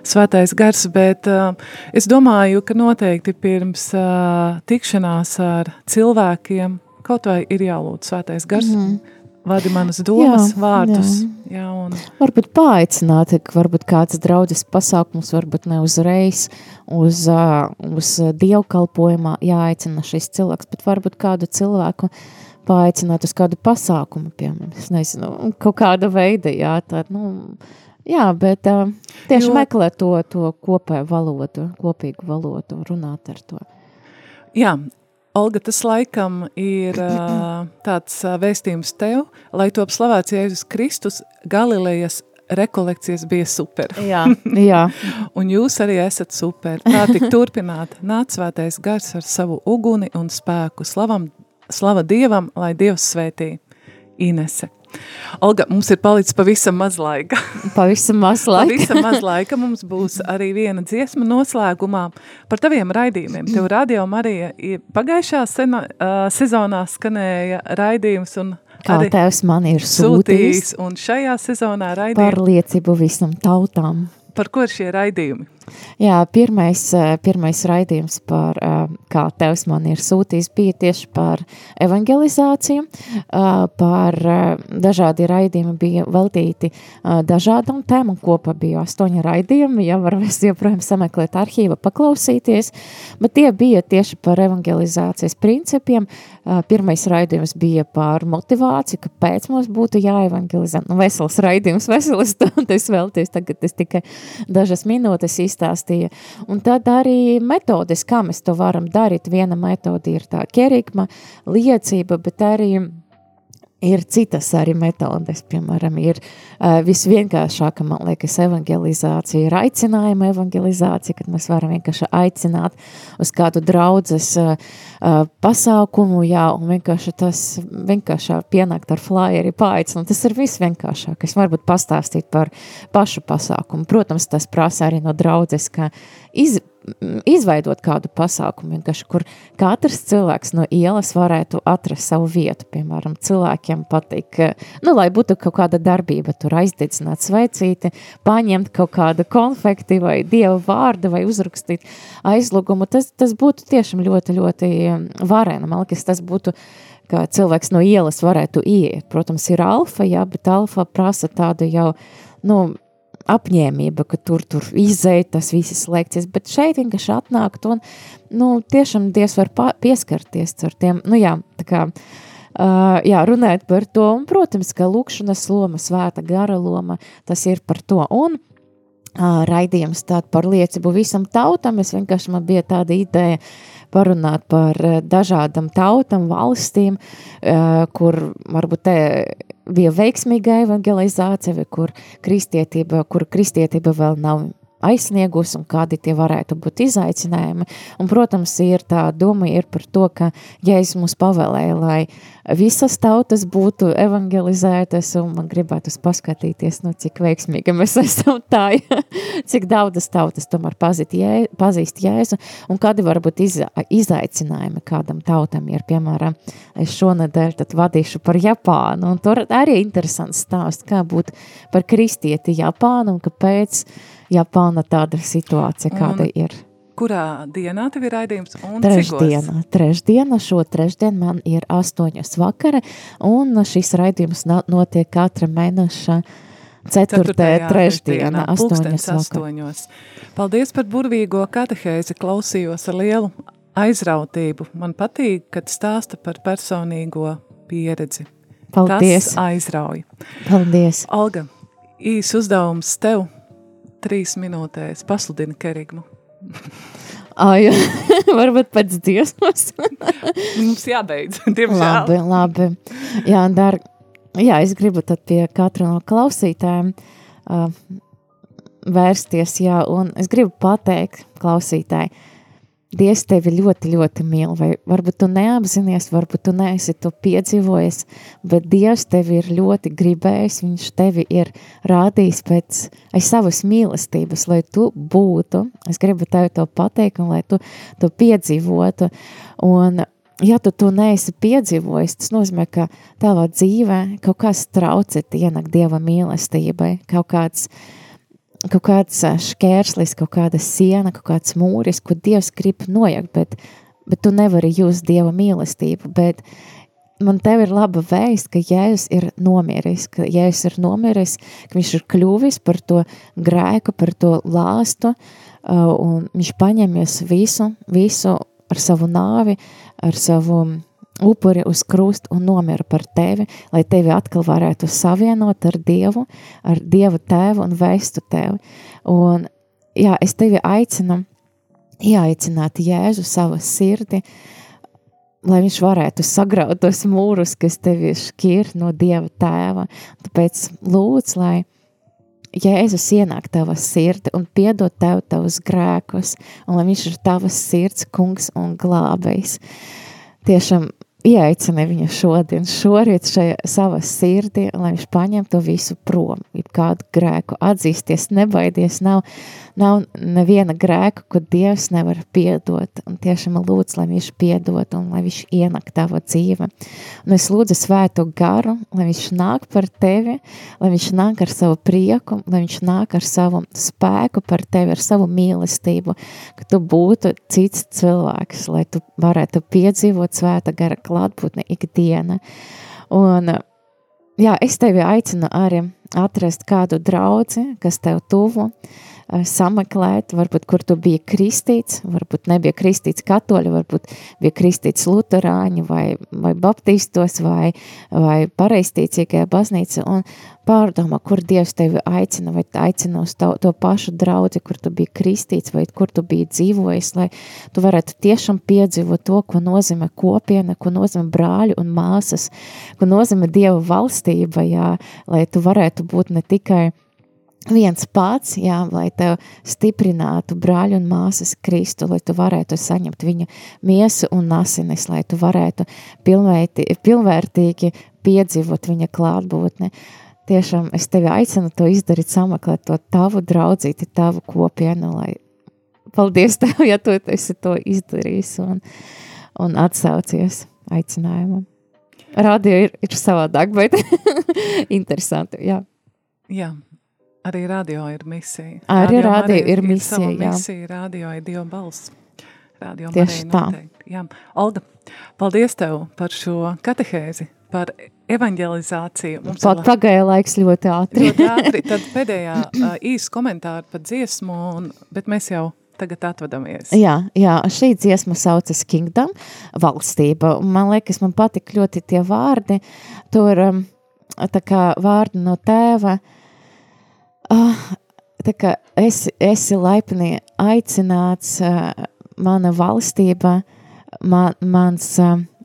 [SPEAKER 1] svētais gars, bet uh, es domāju, ka noteikti pirms uh, tikšanās ar cilvēkiem kaut vai ir jālūdz svētais gars, mm -hmm. Vadi manas domas,
[SPEAKER 2] Jā,
[SPEAKER 1] vārdus.
[SPEAKER 2] jā.
[SPEAKER 1] Jā, un
[SPEAKER 2] Varbūt paaicināt, varbūt kāds draudzes pasākums, varbūt ne uzreiz uz, uz dievkalpojumā jāaicina šis cilvēks, bet varbūt kādu cilvēku paaicināt uz kādu pasākumu, piemēram, es nezinu, kaut kāda veida, jā, tā, nu, jā, bet tieši
[SPEAKER 1] Jo-
[SPEAKER 2] meklēt to, to kopēju valodu, kopīgu valodu, runāt ar to.
[SPEAKER 1] Jā, Olga, tas laikam ir [CLEARS THROAT] tāds vēstījums tev, lai top slavēts Jēzus Kristus, Galilejas rekolekcijas bija super.
[SPEAKER 2] Jā, jā, [LAUGHS]
[SPEAKER 1] Un jūs arī esat super. Tā tik turpināt. Nāc svētais gars ar savu uguni un spēku. Slavam, slava Dievam, lai Dievs svētī. Inese. Olga, mums ir palicis pavisam maz laika. [LAUGHS]
[SPEAKER 2] pavisam maz laika.
[SPEAKER 1] Pavisam maz laika mums būs arī viena dziesma noslēgumā par taviem raidījumiem. Tev radio Marija pagājušā sena, uh, sezonā skanēja raidījums un
[SPEAKER 2] Kā tevs man ir sūtījis
[SPEAKER 1] sūtījis. Un šajā sezonā raidījums
[SPEAKER 2] par liecību visam tautām.
[SPEAKER 1] par ko ir šie raidījumi?
[SPEAKER 2] Jā, pirmais, eh, pirmais raidījums par, eh, kā tevs man ir sūtījis, bija tieši par evangelizāciju, eh, par dažādi raidījumi bija veltīti dažādām tēmām, kopā bija astoņi raidījumi, ja var es joprojām sameklēt arhīva, paklausīties, bet tie bija tieši par evangelizācijas principiem. Pirmais raidījums bija par motivāciju, kāpēc mums būtu jāevangelizē. Nu, vesels raidījums, [LAUGHS] veselas stundas velties, tagad es tikai dažas minūtes izstāstīju. Un tad arī metodes, kā mēs to varam darīt. Viena metode ir tā kerigma, liecība, bet arī ir citas arī metodes. Piemēram, ir uh, visvienkāršākā, man liekas, evangelizācija, ir aicinājuma evangelizācija, kad mēs varam vienkārši aicināt uz kādu draudzes uh, uh, pasākumu, jā, un vienkārši tas vienkārši pienākt ar flyeri, paaicināt. Tas ir visvienkāršākais. Varbūt pastāstīt par pašu pasākumu. Protams, tas prasa arī no draudzes, ka iz, izveidot kādu pasākumu, vienkārši, kur katrs cilvēks no ielas varētu atrast savu vietu. Piemēram, cilvēkiem patīk, nu, lai būtu kaut kāda darbība, tur aizdedzināt sveicīti, paņemt kaut kādu konfekti vai dievu vārdu vai uzrakstīt aizlūgumu. Tas, tas būtu tiešām ļoti, ļoti varēna. Man liekas, tas būtu ka cilvēks no ielas varētu ieiet. Protams, ir alfa, jā, bet alfa prasa tādu jau, nu, apņēmība, ka tur, tur izēja tas visas lekcijas, bet šeit vienkārši atnākt un, nu, tiešām Dievs var pieskarties ar tiem, nu jā, tā kā, uh, jā, runāt par to, un, protams, ka lūkšanas loma, svēta gara loma, tas ir par to, un uh, raidījums tād par liecību visam tautam, es vienkārši man bija tāda ideja parunāt par uh, dažādām tautām, valstīm, uh, kur varbūt te bija veiksmīga evangelizācija, vai kur kristietība, kur kristietība vēl nav aizsniegus un kādi tie varētu būt izaicinājumi. Un, protams, ir tā doma ir par to, ka Jēzus mums pavēlēja, lai visas tautas būtu evangelizētas, un man gribētu paskatīties, nu, cik veiksmīgi mēs esam tā, [LAUGHS] cik daudzas tautas tomēr pazīt jē, pazīst Jēzu, un kādi varbūt iz, izaicinājumi kādam tautam ir, piemēram, es šonadēļ tad vadīšu par Japānu, un tur arī interesants stāsts, kā būt par kristieti Japānu, un kāpēc Japāna tāda situācija, kāda
[SPEAKER 1] Un
[SPEAKER 2] ir.
[SPEAKER 1] Kurā dienā tev ir raidījums?
[SPEAKER 2] Trešdiena, trešdiena, šo trešdienu man ir astoņas vakara, un šis raidījums no- notiek katra mēneša ceturtajā
[SPEAKER 1] pulkstens
[SPEAKER 2] astoņas
[SPEAKER 1] astoņos. Paldies par burvīgo katehēzi, klausījos ar lielu aizrautību. Man patīk, kad stāsta par personīgo pieredzi.
[SPEAKER 2] Paldies,
[SPEAKER 1] Tas aizrauj.
[SPEAKER 2] paldies.
[SPEAKER 1] Olga, īs uzdevums tev trīs minūtēs pasludina kerigmu. [LAUGHS]
[SPEAKER 2] Ai, [LAUGHS] varbūt pēc dziesmas. [LAUGHS]
[SPEAKER 1] Mums jābeidz, diemžēl.
[SPEAKER 2] labi, labi. Jā, dar, jā, es gribu tad pie katra no klausītājiem uh, vērsties, jā, un es gribu pateikt klausītāji, Dievs tevi ļoti, ļoti mīl, vai varbūt tu neapzinies, varbūt tu neesi to piedzīvojis, bet Dievs tevi ir ļoti gribējis, viņš tevi ir rādījis pēc aiz savas mīlestības, lai tu būtu, es gribu tev to pateikt, un lai tu to piedzīvotu, un ja tu to neesi piedzīvojis, tas nozīmē, ka tavā dzīvē kaut kas traucēt ienāk Dieva mīlestībai, kaut kāds kaut kāds šķērslis, kaut kāda siena, kaut kāds mūris, ko Dievs grib nojaukt, bet, bet tu nevari just Dieva mīlestību, bet man tev ir laba vēst, ka Jēzus ir nomiris, ka Jēzus ir nomiris, ka viņš ir kļuvis par to grēku, par to lāstu, un viņš paņemies visu, visu ar savu nāvi, ar savu upuri uz krustu un nomira par tevi, lai tevi atkal varētu savienot ar Dievu, ar Dievu tēvu un vēstu tevi. Un jā, es tevi aicinu, ieaicināt Jēzu savā sirdi, lai viņš varētu sagraut tos mūrus, kas tevi šķir no Dieva tēva. Tāpēc lūdz, lai Jēzus ienāk tavā sirdi un piedod tev tavus grēkus, un lai viņš ir tavas sirds kungs un glābējs. Tiešām ieaicina viņu šodien, šorīt šajā savā sirdī, lai viņš paņem to visu prom, kādu grēku atzīsties, nebaidies, nav, nav neviena grēka, ko Dievs nevar piedot, un tiešām lūdzu, lai viņš piedot, un lai viņš ienak tava dzīve. Un es lūdzu svētu garu, lai viņš nāk par tevi, lai viņš nāk ar savu prieku, lai viņš nāk ar savu spēku par tevi, ar savu mīlestību, ka tu būtu cits cilvēks, lai tu varētu piedzīvot svēta gara klātbūtne ikdiena. Un, jā, es tevi aicinu arī atrast kādu draudzi, kas tev tuvu, sameklēt, varbūt, kur tu biji kristīts, varbūt nebija kristīts katoļi, varbūt bija kristīts luterāņi vai, vai baptistos vai, vai pareistīcīgajā baznīca un pārdomā, kur Dievs tevi aicina vai aicina uz to, to pašu draudzi, kur tu biji kristīts vai kur tu biji dzīvojis, lai tu varētu tiešām piedzīvot to, ko nozīmē kopiena, ko nozīmē brāļi un māsas, ko nozīmē Dieva valstība, jā, lai tu varētu būt ne tikai viens pats, jā, lai tev stiprinātu brāļu un māsas Kristu, lai tu varētu saņemt viņa miesu un asinis, lai tu varētu pilnvērtī, pilnvērtīgi piedzīvot viņa klātbūtni. Tiešām es tevi aicinu to izdarīt, sameklēt to tavu draudzīti, tavu kopienu, lai paldies tev, ja tu esi to izdarījis un, un atsaucies aicinājumam. Radio ir, ir savādāk, bet [LAUGHS] interesanti, jā.
[SPEAKER 1] Jā, Arī radio ir misija.
[SPEAKER 2] Arī radio, radio ir, ir misija,
[SPEAKER 1] jā. misija, radio ir Dieva balss. Radio
[SPEAKER 2] Tieši tā.
[SPEAKER 1] Noteikti. Jā. Olga, paldies tev par šo katehēzi, par evanģelizāciju.
[SPEAKER 2] Mums Pat pagāja laiks ļoti ātri.
[SPEAKER 1] ļoti ātri. [LAUGHS] Tad pēdējā uh, īsa komentāra par dziesmu, un, bet mēs jau tagad atvadamies.
[SPEAKER 2] Jā, jā, šī dziesma saucas Kingdom, valstība. Man liekas, man patik ļoti tie vārdi, tur um, tā kā vārdi no tēva, uh, Oh, tā kā esi, esi laipni aicināts, mana valstība, man, mans,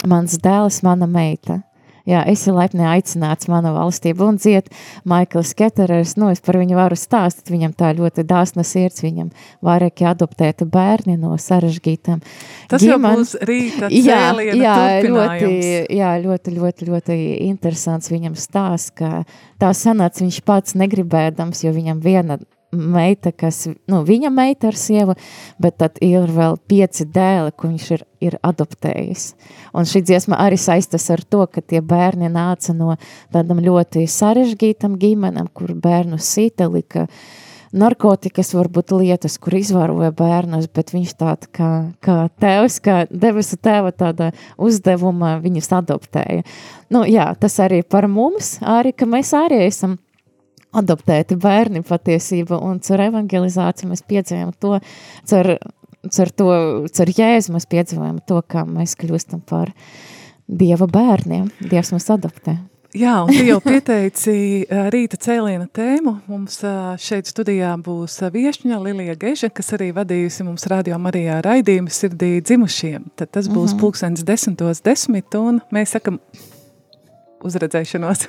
[SPEAKER 2] mans dēls, mana meita. Jā, esi laipni aicināts mana valstība un dziet Maikls Keterers, nu es par viņu varu stāstīt, viņam tā ļoti dāsna sirds, viņam vairāki adoptēti bērni no sarežģītām
[SPEAKER 1] Tas ģimen... jau būs rīta jā, jā,
[SPEAKER 2] ļoti, jā, ļoti, ļoti, ļoti interesants viņam stāsts, ka tā sanāca viņš pats negribēdams, jo viņam viena meita, kas, nu, viņa meita ar sievu, bet tad ir vēl pieci dēli, ko viņš ir, ir adoptējis. Un šī dziesma arī saistas ar to, ka tie bērni nāca no tādam ļoti sarežģītam ģimenam, kur bērnu sīta lika narkotikas, varbūt lietas, kur izvaroja bērnus, bet viņš tāda kā, kā tēvs, kā debesu tēva tāda uzdevuma viņus adoptēja. Nu, jā, tas arī par mums, arī, ka mēs arī esam adoptēti bērni patiesība, un caur evangelizāciju mēs piedzīvojam to, caur, caur to, caur jēzu mēs piedzīvojam to, kā mēs kļūstam par Dieva bērniem. Dievs mūs adoptē.
[SPEAKER 1] Jā, un tu jau pieteici rīta cēliena tēmu. Mums šeit studijā būs viešņa Lilija Geža, kas arī vadījusi mums radio Marijā raidījumu sirdī dzimušiem. Tad tas būs mm -hmm. pulkstens desmitos desmit, un mēs sakam uzredzēšanos.